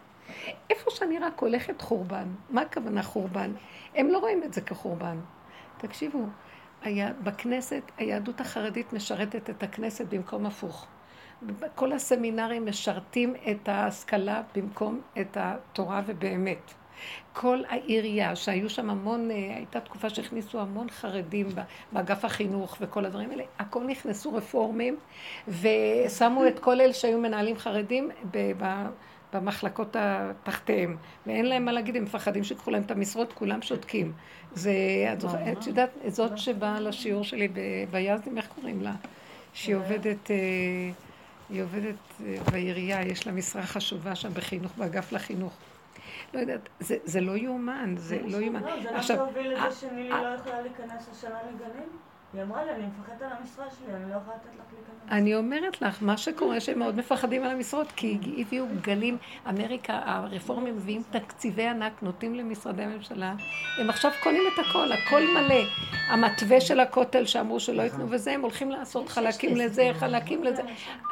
איפה שאני רק הולכת חורבן. מה הכוונה חורבן? הם לא רואים את זה כחורבן. תקשיבו, היה, בכנסת, היהדות החרדית משרתת את הכנסת במקום הפוך. כל הסמינרים משרתים את ההשכלה במקום את התורה ובאמת. כל העירייה, שהיו שם המון, אה, הייתה תקופה שהכניסו המון חרדים באגף החינוך וכל הדברים האלה, הכל נכנסו רפורמים ושמו את כל אלה שהיו מנהלים חרדים במחלקות התחתיהם, ואין להם מה להגיד, הם מפחדים שיקחו להם את המשרות, כולם שותקים. זה, את יודעת, זאת שבאה לשיעור שלי ביזדים, איך קוראים לה? שהיא עובדת, אה, היא עובדת אה, בעירייה, יש לה משרה חשובה שם בחינוך, באגף לחינוך. לא יודעת, זה, זה לא יאומן, זה לא יאומן. לא, זה מה שהוביל לזה שנילי לא יכולה להיכנס השנה לגנים. היא אמרה לי, אני מפחדת על המשרה שלי, אני לא יכולה לתת לך להיכנס. אני אומרת לך, מה שקורה שהם מאוד מפחדים על המשרות, כי הביאו גלים, אמריקה, הרפורמים מביאים תקציבי ענק, נותנים למשרדי הממשלה, הם עכשיו קונים את הכל, הכל מלא. המתווה של הכותל שאמרו שלא ייתנו וזה, הם הולכים לעשות חלקים לזה, חלקים לזה.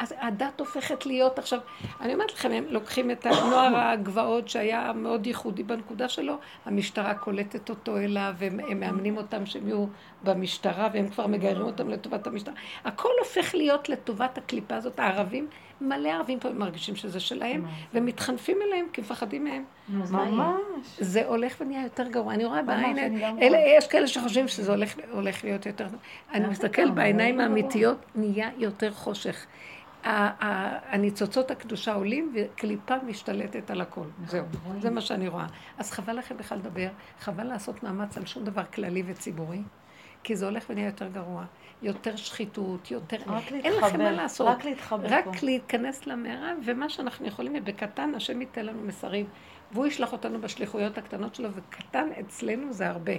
אז הדת הופכת להיות עכשיו, אני אומרת לכם, הם לוקחים את הנוער הגבעות שהיה מאוד ייחודי בנקודה שלו, המשטרה קולטת אותו אליו, והם מאמנים אותם שהם יהיו במשטרה, והם כבר מגיירים אותם לטובת המשטרה. הכל הופך להיות לטובת הקליפה הזאת. הערבים, מלא ערבים פה מרגישים שזה שלהם, ומתחנפים אליהם כי מפחדים מהם. ממש. זה הולך ונהיה יותר גרוע. אני רואה בעין, יש כאלה שחושבים שזה הולך להיות יותר... אני מסתכל בעיניים האמיתיות, נהיה יותר חושך. הניצוצות הקדושה עולים וקליפה משתלטת על הכל. זהו, זה מה שאני רואה. אז חבל לכם בכלל לדבר, חבל לעשות מאמץ על שום דבר כללי וציבורי. כי זה הולך ונהיה יותר גרוע. יותר שחיתות, יותר... רק להתחבר. אין לכם מה לעשות. רק להתחבר רק פה. להיכנס למערה, ומה שאנחנו יכולים, ובקטן השם ייתן לנו מסרים, והוא ישלח אותנו בשליחויות הקטנות שלו, וקטן אצלנו זה הרבה.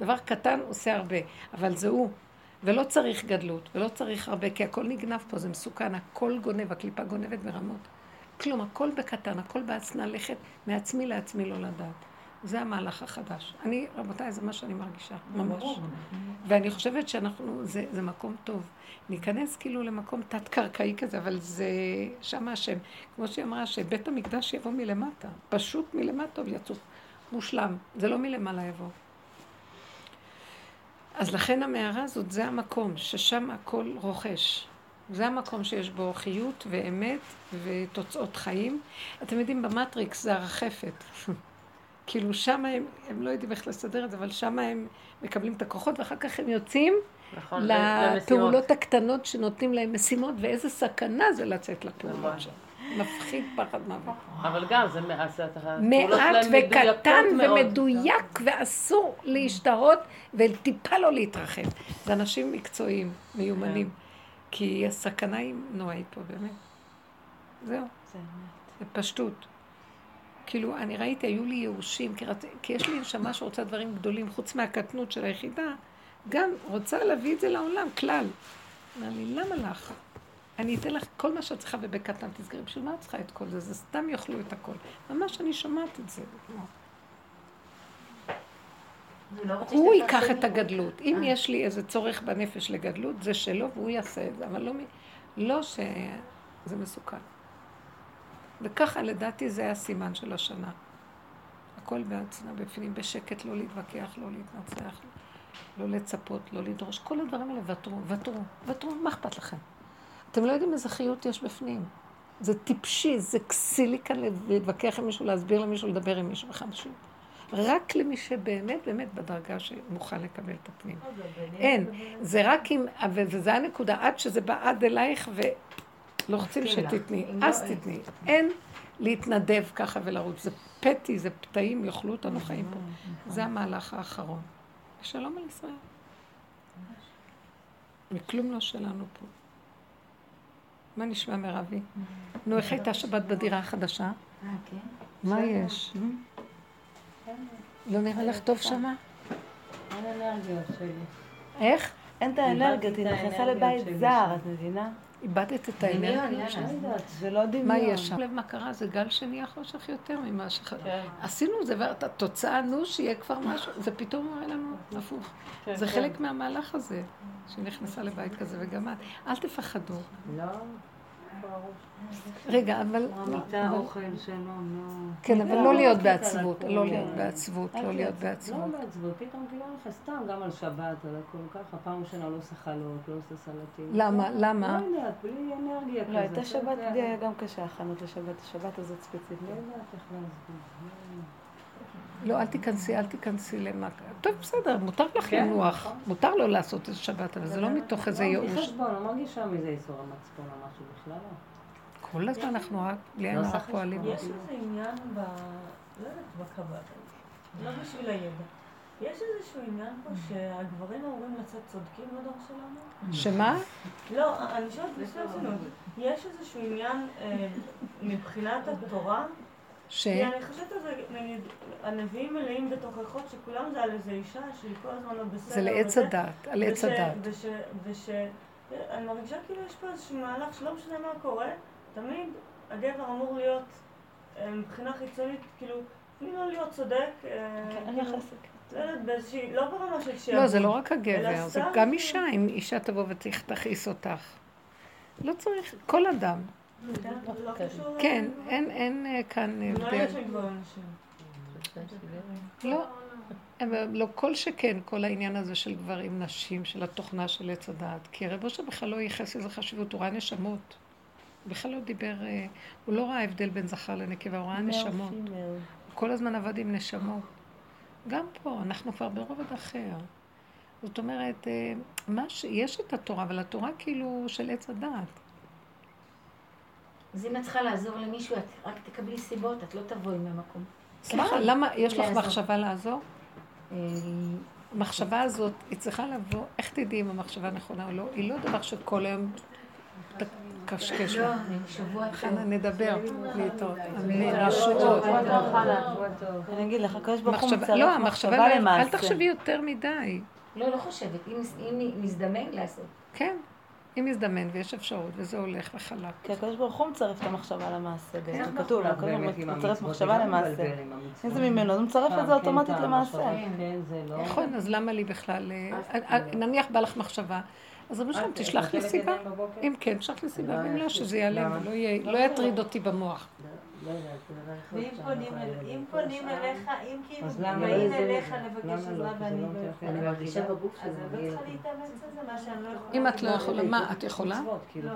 דבר קטן עושה הרבה, אבל זה הוא. ולא צריך גדלות, ולא צריך הרבה, כי הכל נגנב פה, זה מסוכן, הכל גונב, הקליפה גונבת ברמות. כלום, הכל בקטן, הכל בהצנע לכת, מעצמי לעצמי לא לדעת. זה המהלך החדש. אני, רבותיי, זה מה שאני מרגישה, ממש. ואני חושבת שאנחנו, זה, זה מקום טוב. ניכנס כאילו למקום תת-קרקעי כזה, אבל זה שם השם. כמו שהיא אמרה, שבית המקדש יבוא מלמטה. פשוט מלמטה ויצוף. מושלם. זה לא מלמעלה יבוא. אז לכן המערה הזאת, זה המקום, ששם הכל רוכש. זה המקום שיש בו חיות ואמת ותוצאות חיים. אתם יודעים, במטריקס זה הרחפת. כאילו שם הם, הם לא יודעים איך לסדר את זה, אבל שם הם מקבלים את הכוחות, ואחר כך הם יוצאים נכון, לפעולות הקטנות שנותנים להם משימות, ואיזה סכנה זה לצאת לפעולות שם. מפחיד פחד מוות. אבל גם, זה מעט, מעט וקטן. ומדויק, ואסור להשתהות, וטיפה לא להתרחב. זה אנשים מקצועיים, מיומנים. כי הסכנה היא נוראית פה, באמת. זהו. זה פשטות. כאילו, אני ראיתי, היו לי ייאושים, כי, רצ... כי יש לי נשמה שרוצה דברים גדולים, חוץ מהקטנות של היחידה, גם רוצה להביא את זה לעולם, כלל. אמר לי, למה לך? אני אתן לך כל מה שאת צריכה ובקטן תסגרי. בשביל מה את צריכה את כל זה? זה סתם יאכלו את הכל. ממש אני שומעת את זה. לא הוא ייקח את. הגדלות. אם יש לי איזה צורך בנפש לגדלות, זה שלו והוא יעשה את זה, אבל לא, לא שזה מסוכן. וככה לדעתי זה הסימן של השנה. הכל בעצמה בפנים, בשקט, לא להתווכח, לא להתנצח, לא לצפות, לא לדרוש. כל הדברים האלה, ותרו, ותרו, ותרו, מה אכפת לכם? אתם לא יודעים איזה חיות יש בפנים. זה טיפשי, זה כסילי כאן להתווכח עם מישהו, להסביר למישהו, לדבר עם מישהו בכלל פשוט. רק למי שבאמת באמת בדרגה שמוכן לקבל את הפנים. אין, זה רק אם, וזה הנקודה, עד שזה בא עד אלייך תתני לך. שתתני, לא, אז. תתני. אין להתנדב ככה ולרוץ, זה פטי, זה פתאים, יאכלו אותנו חיים פה. זה המהלך האחרון. שלום על ישראל. וכלום לא שלנו פה. מה נשמע מירבי? נו, איך הייתה שבת בדירה החדשה? אה, כן? מה יש? לא נראה לך טוב שמה? אין אנרגיות שלי. איך? אין את האנרגיות, היא נכנסה לבית זר. את מבינה? איבדת את האנרגיה. לא יודעת, זה לא דמיון. מה יש שם? לב מה קרה? זה גל שנהיה חושך יותר ממה ש... כן. עשינו את זה, והתוצאה, נו, שיהיה כבר משהו, זה פתאום מראה לנו הפוך. כן, זה כן. חלק מהמהלך הזה, שנכנסה לבית כזה, וגם את. אל תפחדו. לא, רגע, אבל... מיטה, אוכל, שלום, לא. כן, אבל לא, לא להיות לא בעצבות, על לא. להיות בעצבות, לא להיות בעצבות. לא בעצבות, פתאום כאילו לך סתם, גם על שבת, על הכל ככה, פעם ראשונה לא עושה חלות, לא עושה סלטים. למה? למה? לא יודעת, בלי אנרגיה כזאת. לא, הייתה שבת גם קשה, הכנות לשבת, השבת הזאת ספציפית. לא יודעת איך להסביר. לא, אל תיכנסי, אל תיכנסי למה... טוב, בסדר, מותר לך כן, לנוח. מותר לו לעשות איזה שבת, אבל זה לא מתוך איזה לא, ייאוש. בחשבון, לא מרגישה מזה איסור המצפון או משהו בכלל לא. כל הזמן אנחנו רק, בלי עין לא הרע פועלים. חשבון. יש איזה עניין ב... לא יודעת, בקבלה, לא בשביל הידע. יש איזשהו עניין פה שהגברים אמורים לצאת צודקים בדור שלנו? שמה? לא, אני שואלת בשביל. יש איזשהו עניין אה, מבחינת התורה? ש... כי אני חושבת על זה, נגיד, הנביאים מלאים בתוכחות שכולם זה על איזה אישה שהיא כל הזמן לא בסדר. זה לעץ הדת, על עץ הדת. וש... וש... אני מרגישה כאילו יש פה איזשהו מהלך שלא משנה מה קורה, תמיד הגבר אמור להיות אה, מבחינה חיצונית, כאילו, תני לו להיות צודק, אה, אני כאילו, יחסית. לא לא ברמה של שעבוד. לא, זה לא רק הגבר, זה גם כאילו- אישה, אם אישה תבוא ותכעיס אותך. לא צריך, כל אדם. כן, אין, אין אה, כאן לא הבדל. נשים. לא, אבל לא כל שכן, כל העניין הזה של גברים, נשים, של התוכנה של עץ הדעת. כי הרב אושר בכלל לא ייחס לזה חשיבות, הוא ראה נשמות. הוא בכלל לא דיבר, אה, הוא לא ראה הבדל בין זכר לנקבה, הוא ראה נשמות. הוא כל הזמן עבד עם נשמות. גם פה, אנחנו כבר ברובד אחר. זאת אומרת, אה, מה ש... יש את התורה, אבל התורה כאילו של עץ הדעת. אז אם את צריכה לעזור למישהו, את רק תקבלי סיבות, את לא תבואי מהמקום. סליחה, למה, יש לך. מחשבה לעזור? אה, המחשבה הזאת, היא צריכה לבוא, איך תדעי אם המחשבה נכונה או לא? היא לא דבר שכל היום תקשקש לא, לה. טוב. חנה, נדבר, להתראות. אמן, ישועות. אני אגיד לך, הקדוש ברוך הוא מצרף לא, המחשבה, מחשבה לא- אל. תחשבי יותר מדי. לא, לא חושבת. אם מזדמן לעשות. כן, אם מזדמן ויש אפשרות, וזה הולך וחלק. כי הקדוש ברוך הוא מצרף את המחשבה למעשה, בעצם כתוב, לא, הקדוש ברוך הוא מצרף מחשבה למעשה. אם זה ממנו, אז הוא מצרף את פעם זה כן, אוטומטית למעשה. כן, זה לא... נכון, אז למה לי בכלל... אה, אה, נניח בא לך מחשבה, אז שלום, את תשלח לי סיבה. אם כן, תשלח לי סיבה, לא, ואם לא, שזה? ולא יהיה- לא יטריד אותי במוח. לא לא ואם פונים שעה. אליך, אם כאילו אז באים זה- אליך לבקש לא? עזרה ואני לא לא יכולה, אני מרגישה בגוף אז שזה אני לא צריכה. להתאמץ על זה, מה שאני לא יכולה. אם את לא יכולה, מה, את יכולה? כאילו.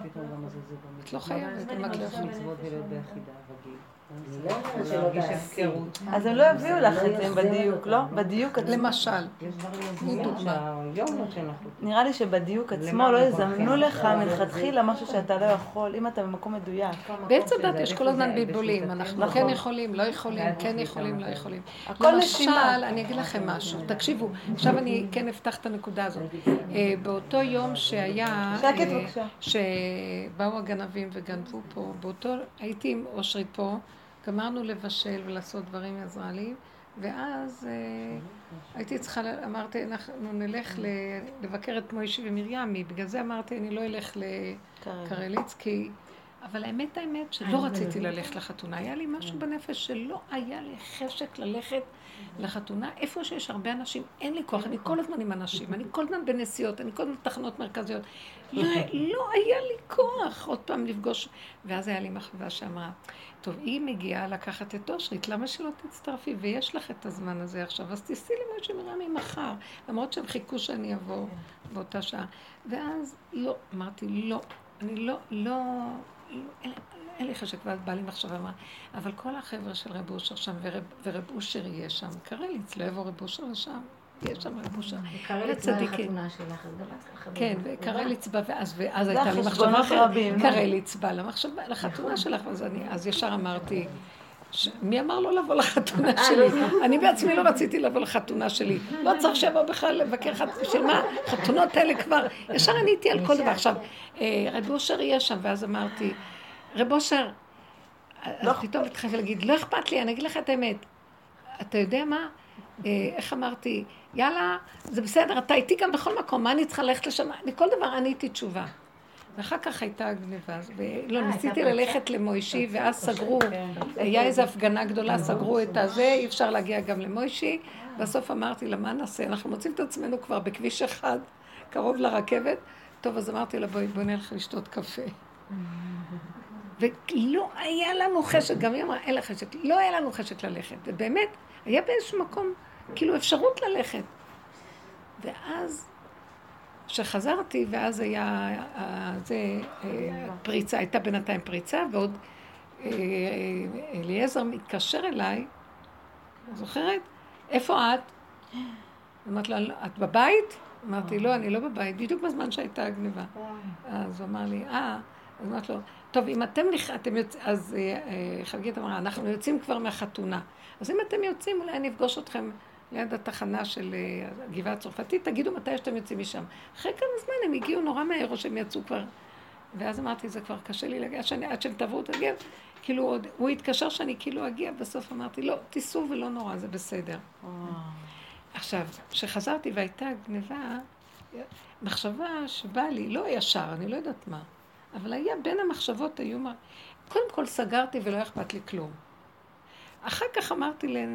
את לא חייבת, אם את לא יכולה. לא הפקרות. אז הם לא יביאו לך את זה בדיוק, לא? בדיוק עצמו. למשל. נראה לי שבדיוק עצמו לא יזמנו? לך מלכתחילה משהו שאתה לא יכול, אם אתה במקום מדויק. בעץ הדת יש כל הזמן בלבולים, אנחנו. כן יכולים, לא יכולים, כן יכולים, לא יכולים. למשל. אני אגיד לכם משהו, תקשיבו, עכשיו אני כן אפתח את הנקודה הזאת. אה, באותו יום שהיה, אה. שבאו הגנבים וגנבו פה, באותו, הייתי עם אושרי פה, גמרנו לבשל ולעשות דברים, לי, ואז אה, הייתי צריכה, אמרתי, אנחנו נלך לבקר את מוישי ומרים, בגלל זה אמרתי, אני לא אלך לקרליץ, כי... אבל האמת, האמת, שלא רציתי ללכת לחתונה. היה לי משהו בנפש שלא היה לי חשק ללכת לחתונה. איפה שיש הרבה אנשים, אין לי כוח. אני כל הזמן עם אנשים, אני כל הזמן בנסיעות, אני כל הזמן בתחנות מרכזיות. לא, לא היה לי כוח עוד פעם לפגוש. ואז היה לי מחווה שאמרה, טוב, היא מגיעה לקחת את אושרית, למה שלא תצטרפי? ויש לך את הזמן הזה עכשיו, אז תיסעי למשה מרמי מחר. למרות שהם חיכו שאני אבוא באותה שעה. ואז לא, אמרתי, לא, אני לא, לא, לא אין, לי חשק, ואז בא לי מחשבה, אמרה, אבל כל החבר'ה של רב אושר שם, ורב, ורב אושר יהיה שם, קרליץ, לא יבוא רב אושר לשם, יש שם רב אושר. קרליץ בא. לחתונה שלך, אז גם את צריכה לכבד. כן. וקרליץ בא, ואז, הייתה לי מחשבה אחרת. קרליץ בא למחשבה, לחתונה שלך, אז אני, אז ישר אמרתי. מי אמר לא לבוא לחתונה שלי? אני בעצמי לא רציתי לבוא לחתונה שלי. לא צריך שיבוא בכלל לבקר חתונה, של מה? חתונות האלה כבר, ישר עניתי על כל דבר. עכשיו, אה, רב אושר יהיה שם, ואז אמרתי, רב אושר, אז פתאום התחלתי להגיד, לא אכפת לי, אני אגיד לך את האמת. אתה יודע מה? אה, איך אמרתי? יאללה, זה בסדר, אתה איתי גם בכל מקום, מה אני צריכה ללכת לשם? אני כל דבר עניתי תשובה. ואחר כך הייתה גניבה, ולא, אה, ניסיתי? ללכת למוישי, ואז סגרו, היה איזו הפגנה גדולה, סגרו את הזה, אי אפשר להגיע גם למוישי, בסוף אמרתי לה, מה נעשה? אנחנו מוצאים את עצמנו כבר בכביש אחד, קרוב לרכבת, טוב, אז אמרתי לה, בואי, בואי נלך לשתות קפה. ולא היה לנו חשק, גם היא אמרה, אין לה חשק, לא היה לנו חשק ללכת, ובאמת, היה באיזשהו מקום, כאילו, אפשרות ללכת. ואז, כשחזרתי, ואז היה, זה, אה, פריצה, הייתה בינתיים פריצה, ועוד אה, אליעזר מתקשר אליי, זוכרת? איפה את? אמרתי לו, את בבית? אמרתי, לא, אני לא בבית, בדיוק בזמן שהייתה הגניבה. אז הוא אמר לי, אה, אז אמרתי לו, טוב, אם אתם, נכ... אתם יוצ... אז אה, אה, חגית אמרה, אנחנו יוצאים כבר מהחתונה. אז אם אתם יוצאים, אולי אני אפגוש אתכם ליד התחנה של אה, הגבעה הצרפתית, תגידו מתי שאתם יוצאים משם. אחרי כמה זמן הם הגיעו נורא מהר, או שהם יצאו כבר. ואז אמרתי, זה כבר קשה לי להגיע, שאני, עד שהם תבואו תגיע. כאילו, עוד, הוא התקשר שאני כאילו אגיע, בסוף אמרתי, לא, תיסעו ולא נורא, זה בסדר. עכשיו, כשחזרתי והייתה גניבה, מחשבה שבאה לי, לא ישר, אני לא יודעת מה, אבל היה בין המחשבות היו מה... קודם כל סגרתי ולא אכפת לי כלום. אחר כך אמרתי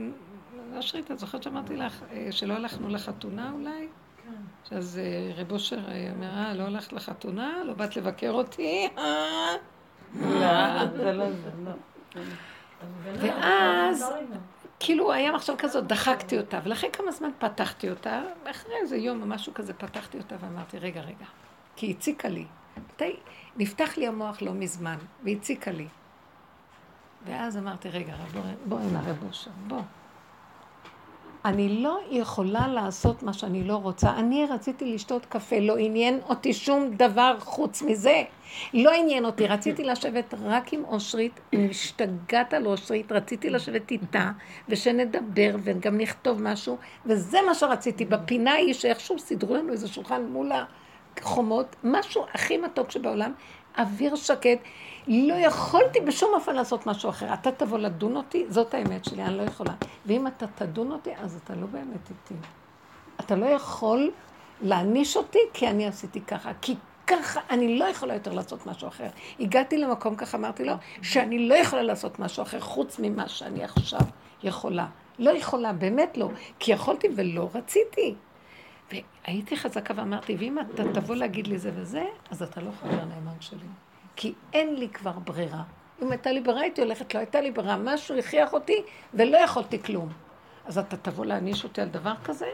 לאשרית, את זוכרת שאמרתי לך אה, שלא הלכנו לחתונה אולי? כן. אז אה, רב אושר אה, אומר, אה, לא הלכת לחתונה? לא באת לבקר אותי? לא, זה לא זה, לא. ואז, כאילו היה מחשב כזאת, דחקתי אותה, ולאחרי כמה זמן פתחתי אותה, ואחרי איזה יום או משהו כזה פתחתי אותה ואמרתי, רגע, רגע, כי הציקה לי. מתי, נפתח לי המוח לא מזמן, והציקה לי. ואז אמרתי, רגע, בוא, בוא הנה רב אושר, בוא. אני לא יכולה לעשות מה שאני לא רוצה. אני רציתי לשתות קפה, לא עניין אותי שום דבר חוץ מזה. לא עניין אותי, רציתי לשבת רק עם אושרית, משתגעת על אושרית, רציתי לשבת איתה, ושנדבר וגם נכתוב משהו, וזה מה שרציתי. בפינה ההיא שאיכשהו סידרו לנו איזה שולחן מול החומות, משהו הכי מתוק שבעולם, אוויר שקט. לא יכולתי בשום אופן לעשות משהו אחר. אתה תבוא לדון אותי, זאת האמת שלי, אני לא יכולה. ואם אתה תדון אותי, אז אתה לא באמת איתי. אתה לא יכול להעניש אותי כי אני עשיתי ככה. כי ככה אני לא יכולה יותר לעשות משהו אחר. הגעתי למקום, ככה אמרתי לו, שאני לא יכולה לעשות משהו אחר חוץ ממה שאני עכשיו יכולה. לא יכולה, באמת לא. כי יכולתי ולא רציתי. והייתי חזקה ואמרתי, ואם אתה תבוא להגיד לי זה וזה, אז אתה לא חבר נאמן שלי. כי אין לי כבר ברירה. אם הייתה לי ברירה, הייתי הולכת, לא הייתה לי ברירה. משהו הכריח אותי ולא יכולתי כלום. אז אתה תבוא להעניש אותי על דבר כזה?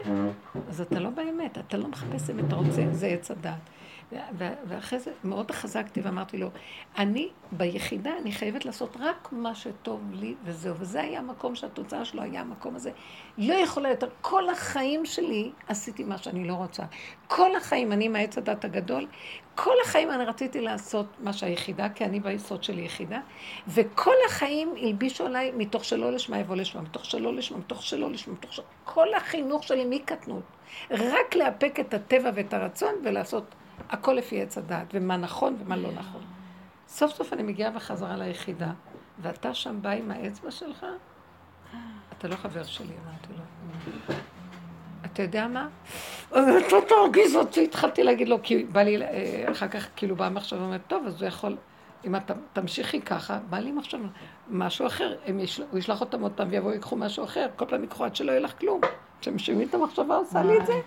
אז אתה לא באמת, אתה לא מחפש אם אתה רוצה, זה עץ הדעת. ואחרי זה מאוד חזקתי ואמרתי לו, אני ביחידה, אני חייבת לעשות רק מה שטוב לי וזהו. וזה היה המקום שהתוצאה שלו היה המקום הזה. לא יכולה יותר, כל החיים שלי עשיתי מה שאני לא רוצה. כל החיים, אני עם העץ הדת הגדול, כל החיים אני רציתי לעשות מה שהיחידה, כי אני ביסוד שלי יחידה, וכל החיים הלבישו עליי מתוך שלא לשמה יבוא לשמה, מתוך שלא לשמה, מתוך שלא לשמה, מתוך שלא... כל החינוך שלי מקטנות. רק לאפק את הטבע ואת הרצון ולעשות הכל לפי עץ הדעת, ומה נכון ומה לא נכון. סוף סוף אני מגיעה בחזרה ליחידה, ואתה שם בא עם האצבע שלך? אתה לא חבר שלי, אמרתי לו. אתה יודע מה? אתה תרגיז אותי, התחלתי להגיד לו, כי בא לי, אה, אחר כך כאילו באה מחשבה, אומרת, טוב, אז הוא יכול, אם אתה תמשיכי ככה, בא לי מחשבה, משהו אחר, הוא ישלח אותם עוד פעם ויבואו ויקחו משהו אחר, כל פעם יקחו עד שלא יהיה לך כלום. כשמשמיעים את המחשבה עושה לי את זה.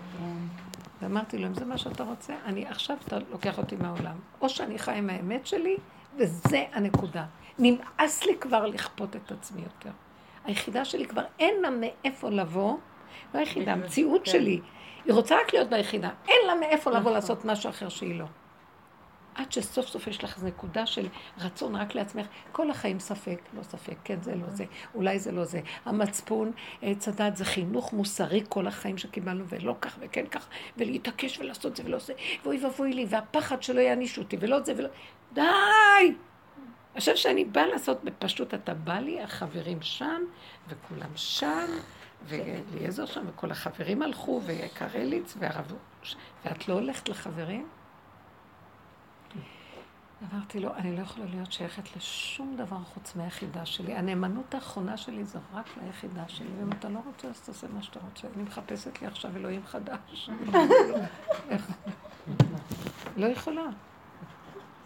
ואמרתי לו, אם זה מה שאתה רוצה, אני עכשיו אתה לוקח אותי מהעולם. או שאני חי עם האמת שלי, וזה הנקודה. נמאס לי כבר לכפות את עצמי יותר. היחידה שלי כבר אין לה מאיפה לבוא, לא היחידה, המציאות כן. שלי. היא רוצה רק להיות ביחידה, אין לה מאיפה לבוא נכון. לעשות משהו אחר שהיא לא. עד שסוף סוף יש לך איזו נקודה של רצון רק לעצמך, כל החיים ספק, לא ספק, כן זה לא זה, אולי זה לא זה. המצפון, עץ הדת זה חינוך מוסרי כל החיים שקיבלנו, ולא כך וכן כך, ולהתעקש ולעשות זה ולא זה, ואוי ואבוי לי, והפחד שלא יענישו אותי, ולא זה ולא... די! חושב שאני באה לעשות בפשוט, אתה בא לי, החברים שם, וכולם שם, ואליעזר שם, וכל החברים הלכו, וקרליץ, והרב... ואת לא הולכת לחברים? אמרתי לו, אני לא יכולה להיות שייכת לשום דבר חוץ מהיחידה שלי. הנאמנות האחרונה שלי זה רק ליחידה שלי, ואם אתה לא רוצה, אז תעשה מה שאתה רוצה. אני מחפשת לי עכשיו אלוהים חדש. לא יכולה.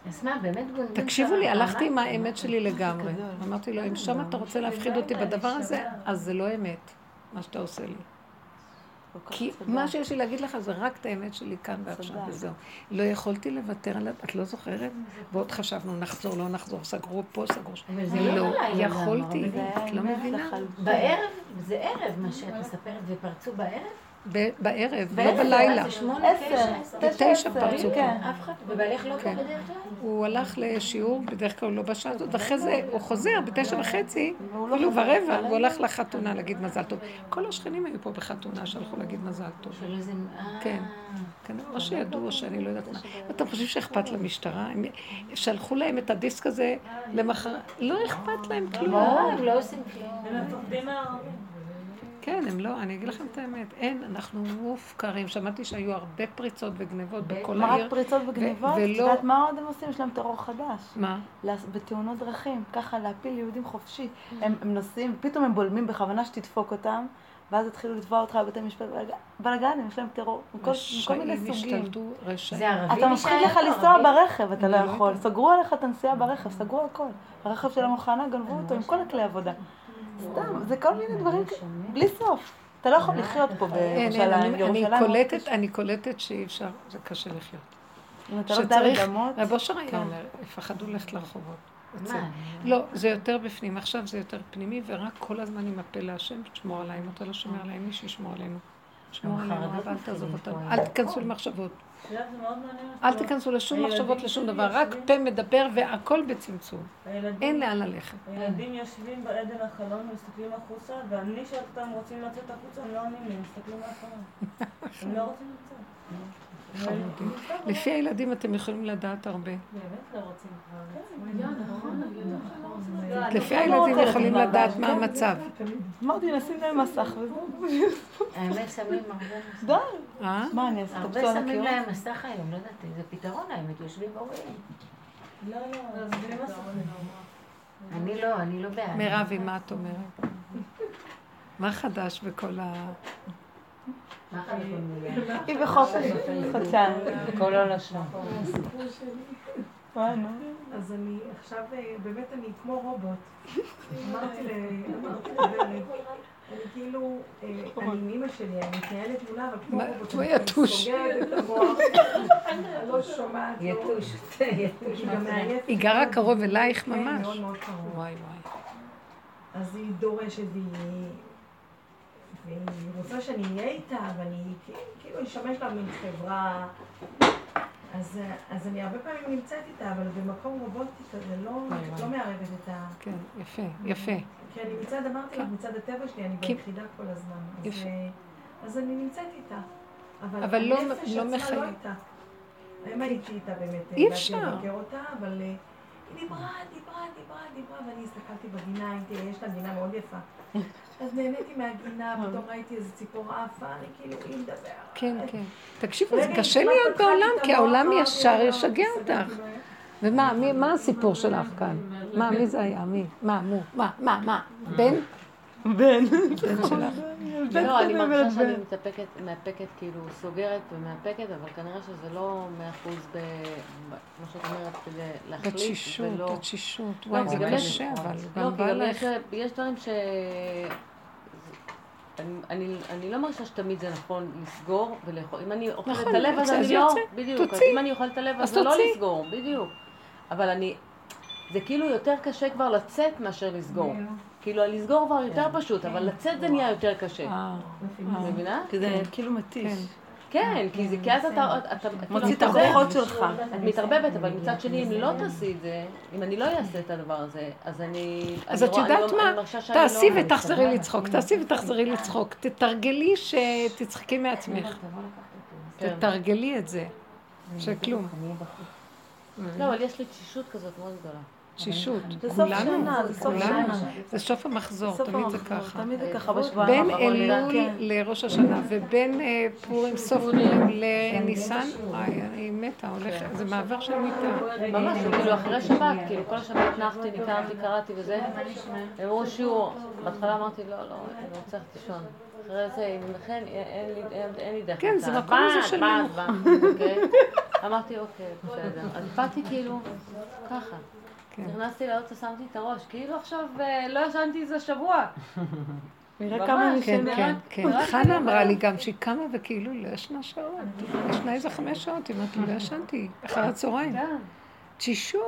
אז מה, באמת גונבים תקשיבו לי? הלכתי עם? האמת שלי לגמרי. אמרתי לו, אם שם אתה רוצה להפחיד אותי בדבר הזה, אז זה לא אמת, מה שאתה עושה לי. כי מה שיש לי להגיד לך זה רק את האמת שלי כאן ועכשיו. וזהו. לא יכולתי לוותר על... את לא זוכרת? ועוד חשבנו, נחזור, לא נחזור, סגרו פה, סגרו שם. לא גם, יכולתי, את לא מבינה? בערב, זה ערב מה שאת מספרת, ופרצו בערב? ב- בערב, לא בלילה. בתשע עשר, פרצו כן. אף אחד, ובעלך לא כן. פה בדרך כלל? הוא הלך לשיעור, בדרך כלל הוא לא בשעה הזאת, ואחרי זה הוא חוזר בתשע וחצי, לא כאילו חוזר ורבע, בלילה. הוא הלך לחתונה להגיד מזל טוב. כל השכנים היו פה בחתונה שהלכו להגיד מזל טוב. אה. כן. כן, או שידעו או שאני לא יודעת מה. אתם חושבים שאכפת למשטרה? הם שלחו להם את הדיסק הזה למחרת, לא אכפת להם כלום. לא, הם לא עושים כלום. כן, הם לא, אני אגיד לכם את האמת, אין, אנחנו מופקרים. שמעתי שהיו הרבה פריצות וגנבות בכל מה העיר. רק פריצות וגניבות? את יודעת מה עוד הם עושים? יש להם טרור חדש. מה? בתאונות דרכים, ככה להפיל יהודים חופשי. הם נוסעים, פתאום הם בולמים בכוונה שתדפוק אותם, ואז התחילו לתבוע אותך בבתי משפט. בלאגנים, יש להם טרור, מכל מיני רשעים סוגים. השתלטו, רשעים. זה ערבי אתה מפחיד לך פה, לנסוע. ברכב, אתה לא לא יכול. סגרו עליך את הנסיעה ברכב, סגרו הכל. הרכב של המחנה, גנבו אותו עם כל הכלי עבודה. סתם, זה כל מיני דברים, בלי סוף. אתה לא יכול לחיות פה אין, בירושלים. ירושלים קולטת, קשה. אני קולטת שאי אפשר, זה קשה לחיות. אם אתה לא שצריך, אמות, רב אושר היה כן. אומר, יפחדו ללכת לרחובות. מה? לא, זה יותר בפנים, עכשיו זה יותר פנימי, ורק כל הזמן עם הפה להשם, תשמור עליי, אם אתה לא שומר עליי, מי שישמור עלינו. שמור גם עלינו, אל תעזוב אותנו. אל תיכנסו למחשבות, אל תיכנסו לשום מחשבות, לשום דבר, רק פה מדבר והכל בצמצום. אין לאן ללכת. הילדים יושבים בעדן החלון ומסתכלים החוצה, ואני שואלת אותם רוצים לצאת החוצה, הם לא עונים לי, הם מסתכלים מהחלון. הם לא רוצים לצאת. חמודים. לפי הילדים אתם יכולים לדעת הרבה. באמת לא רוצים כבר. לפי הילדים יכולים לדעת, מה כן. המצב. אמרתי, נשים להם מסך וזהו. האמת שמים הרבה מסך. די. אה? מה אני אעשה? הרבה שמים? להם מסך היום, לא יודעת, זה פתרון האמת, יושבים ורואים. לא, לא, זה בלי מסך. אני לא, אני לא בעד. מירבי, מה את אומרת? מה חדש בכל ה... היא בחופש חודשיים. כל הלשון. אז אני עכשיו, אה, באמת אני כמו רובוט. אמרתי לוורד, אני כאילו, אה, אני עם אימא שלי, אני מתנהלת מולה, אבל כמו רובוט. כמו אני יתוש. סוגרת את המוח, אני לא שומעת. לא- יתוש, יתוש. היא. היא גרה קרוב אלייך כן, ממש. מאוד מאוד קרוב. וואי וואי. אז היא דורשת והיא... והיא רוצה שאני אהיה איתה, ואני כן, כאילו אשמש לה מין חברה. אז, אה, אז אני הרבה פעמים נמצאת איתה, אבל במקום רובוטי כזה, לא, וואי. לא מערבת את ה... כן, יפה, יפה. כי אני מצד, אמרתי לך, מצד הטבע שלי, אני כי- ביחידה כל הזמן. אז, יפה. אה, אז אני נמצאת איתה. אבל, אבל לא- לא מחייב. לא איתה. היום הייתי איתה באמת, אה, אי באתי אפשר. לבקר אותה, אבל אה, היא דיברה, דיברה, דיברה, דיברה, ואני הסתכלתי בגינה, הייתי, יש לה גינה מאוד יפה. אז נהניתי מהגינה, פתאום ראיתי איזה ציפור עפה, אני כאילו, היא מדברת. כן, כן. תקשיבו, זה קשה להיות בעולם, כי העולם ישר ישגע אותך. ומה, מי- מה הסיפור שלך כאן? מה, מי זה היה? מי? מה, מו? מה, מה, מה? בן? בן. בן שלך. לא, אני מרגישה. שאני מתאפקת, מאפקת, כאילו סוגרת ומאפקת, אבל כנראה שזה לא מאה אחוז ב... כמו שאת אומרת, כדי להחליט, בתשישות, ולא... התשישות. לא, וואי, זה קשה, אבל לא, גם כי בא לך. יש, יש דברים ש... אני, אני, אני לא מרגישה שתמיד זה נכון לסגור ולאכול. אם אני אוכלת נכון, את הלב, אז אני לא... בדיוק. אם אני אוכלת את הלב, אז לא. לסגור, בדיוק. אבל אני... זה כאילו יותר קשה כבר לצאת מאשר לסגור. כאילו, לסגור כבר יותר פשוט, אבל לצאת זה נהיה יותר קשה. אה, מבינה? כי זה כאילו מתיש. כן. כן, כי זה- כי אז אתה... אתה מוציא את. הרוחות שלך. את מתערבבת, אבל מצד שני, אם לא תעשי את זה, אם אני לא אעשה את הדבר הזה, אז אני... אז את יודעת לא- מה? לא- תעשי ותחזרי לצחוק, תעשי ותחזרי לצחוק. תתרגלי שתצחקי מעצמך. כן. תתרגלי את זה. שכלום. לא, אבל יש לי תשישות כזאת מאוד גדולה. תשישות. זה סוף כולנו, שנה, זה סוף כולנו. שנה. זה סוף המחזור, תמיד זה ככה. תמיד זה ככה בין בשבועיים בין. אלול כן. לראש השנה ובין אה, פורים, סוף פורים לניסן, וואי, אני מתה, הולכת, זה מעבר של מיטה. ממש, כאילו אחרי שבת, כאילו כל השבת נחתי, ניתרתי, קראתי וזה. הם אמרו שיעור, בהתחלה אמרתי, לא, לא, אני רוצה ללכת לישון. אחרי זה, אם לכן, אין לי- דרך. כן, זה. מקום הזה של מנוחה. אוקיי? אמרתי, אוקיי, בסדר. אז באתי כאילו, ככה. כן. נכנסתי לאוטו, שמתי את הראש, כאילו עכשיו אה, לא ישנתי איזה שבוע. נראה כמה כן, נשארים. כן, כן. רק חנה כאילו- אמרה לי גם שהיא קמה וכאילו לא ישנה שעות. ישנה איזה חמש שעות, היא אמרת לי, לא ישנתי, אחר הצהריים. כן. תשישות.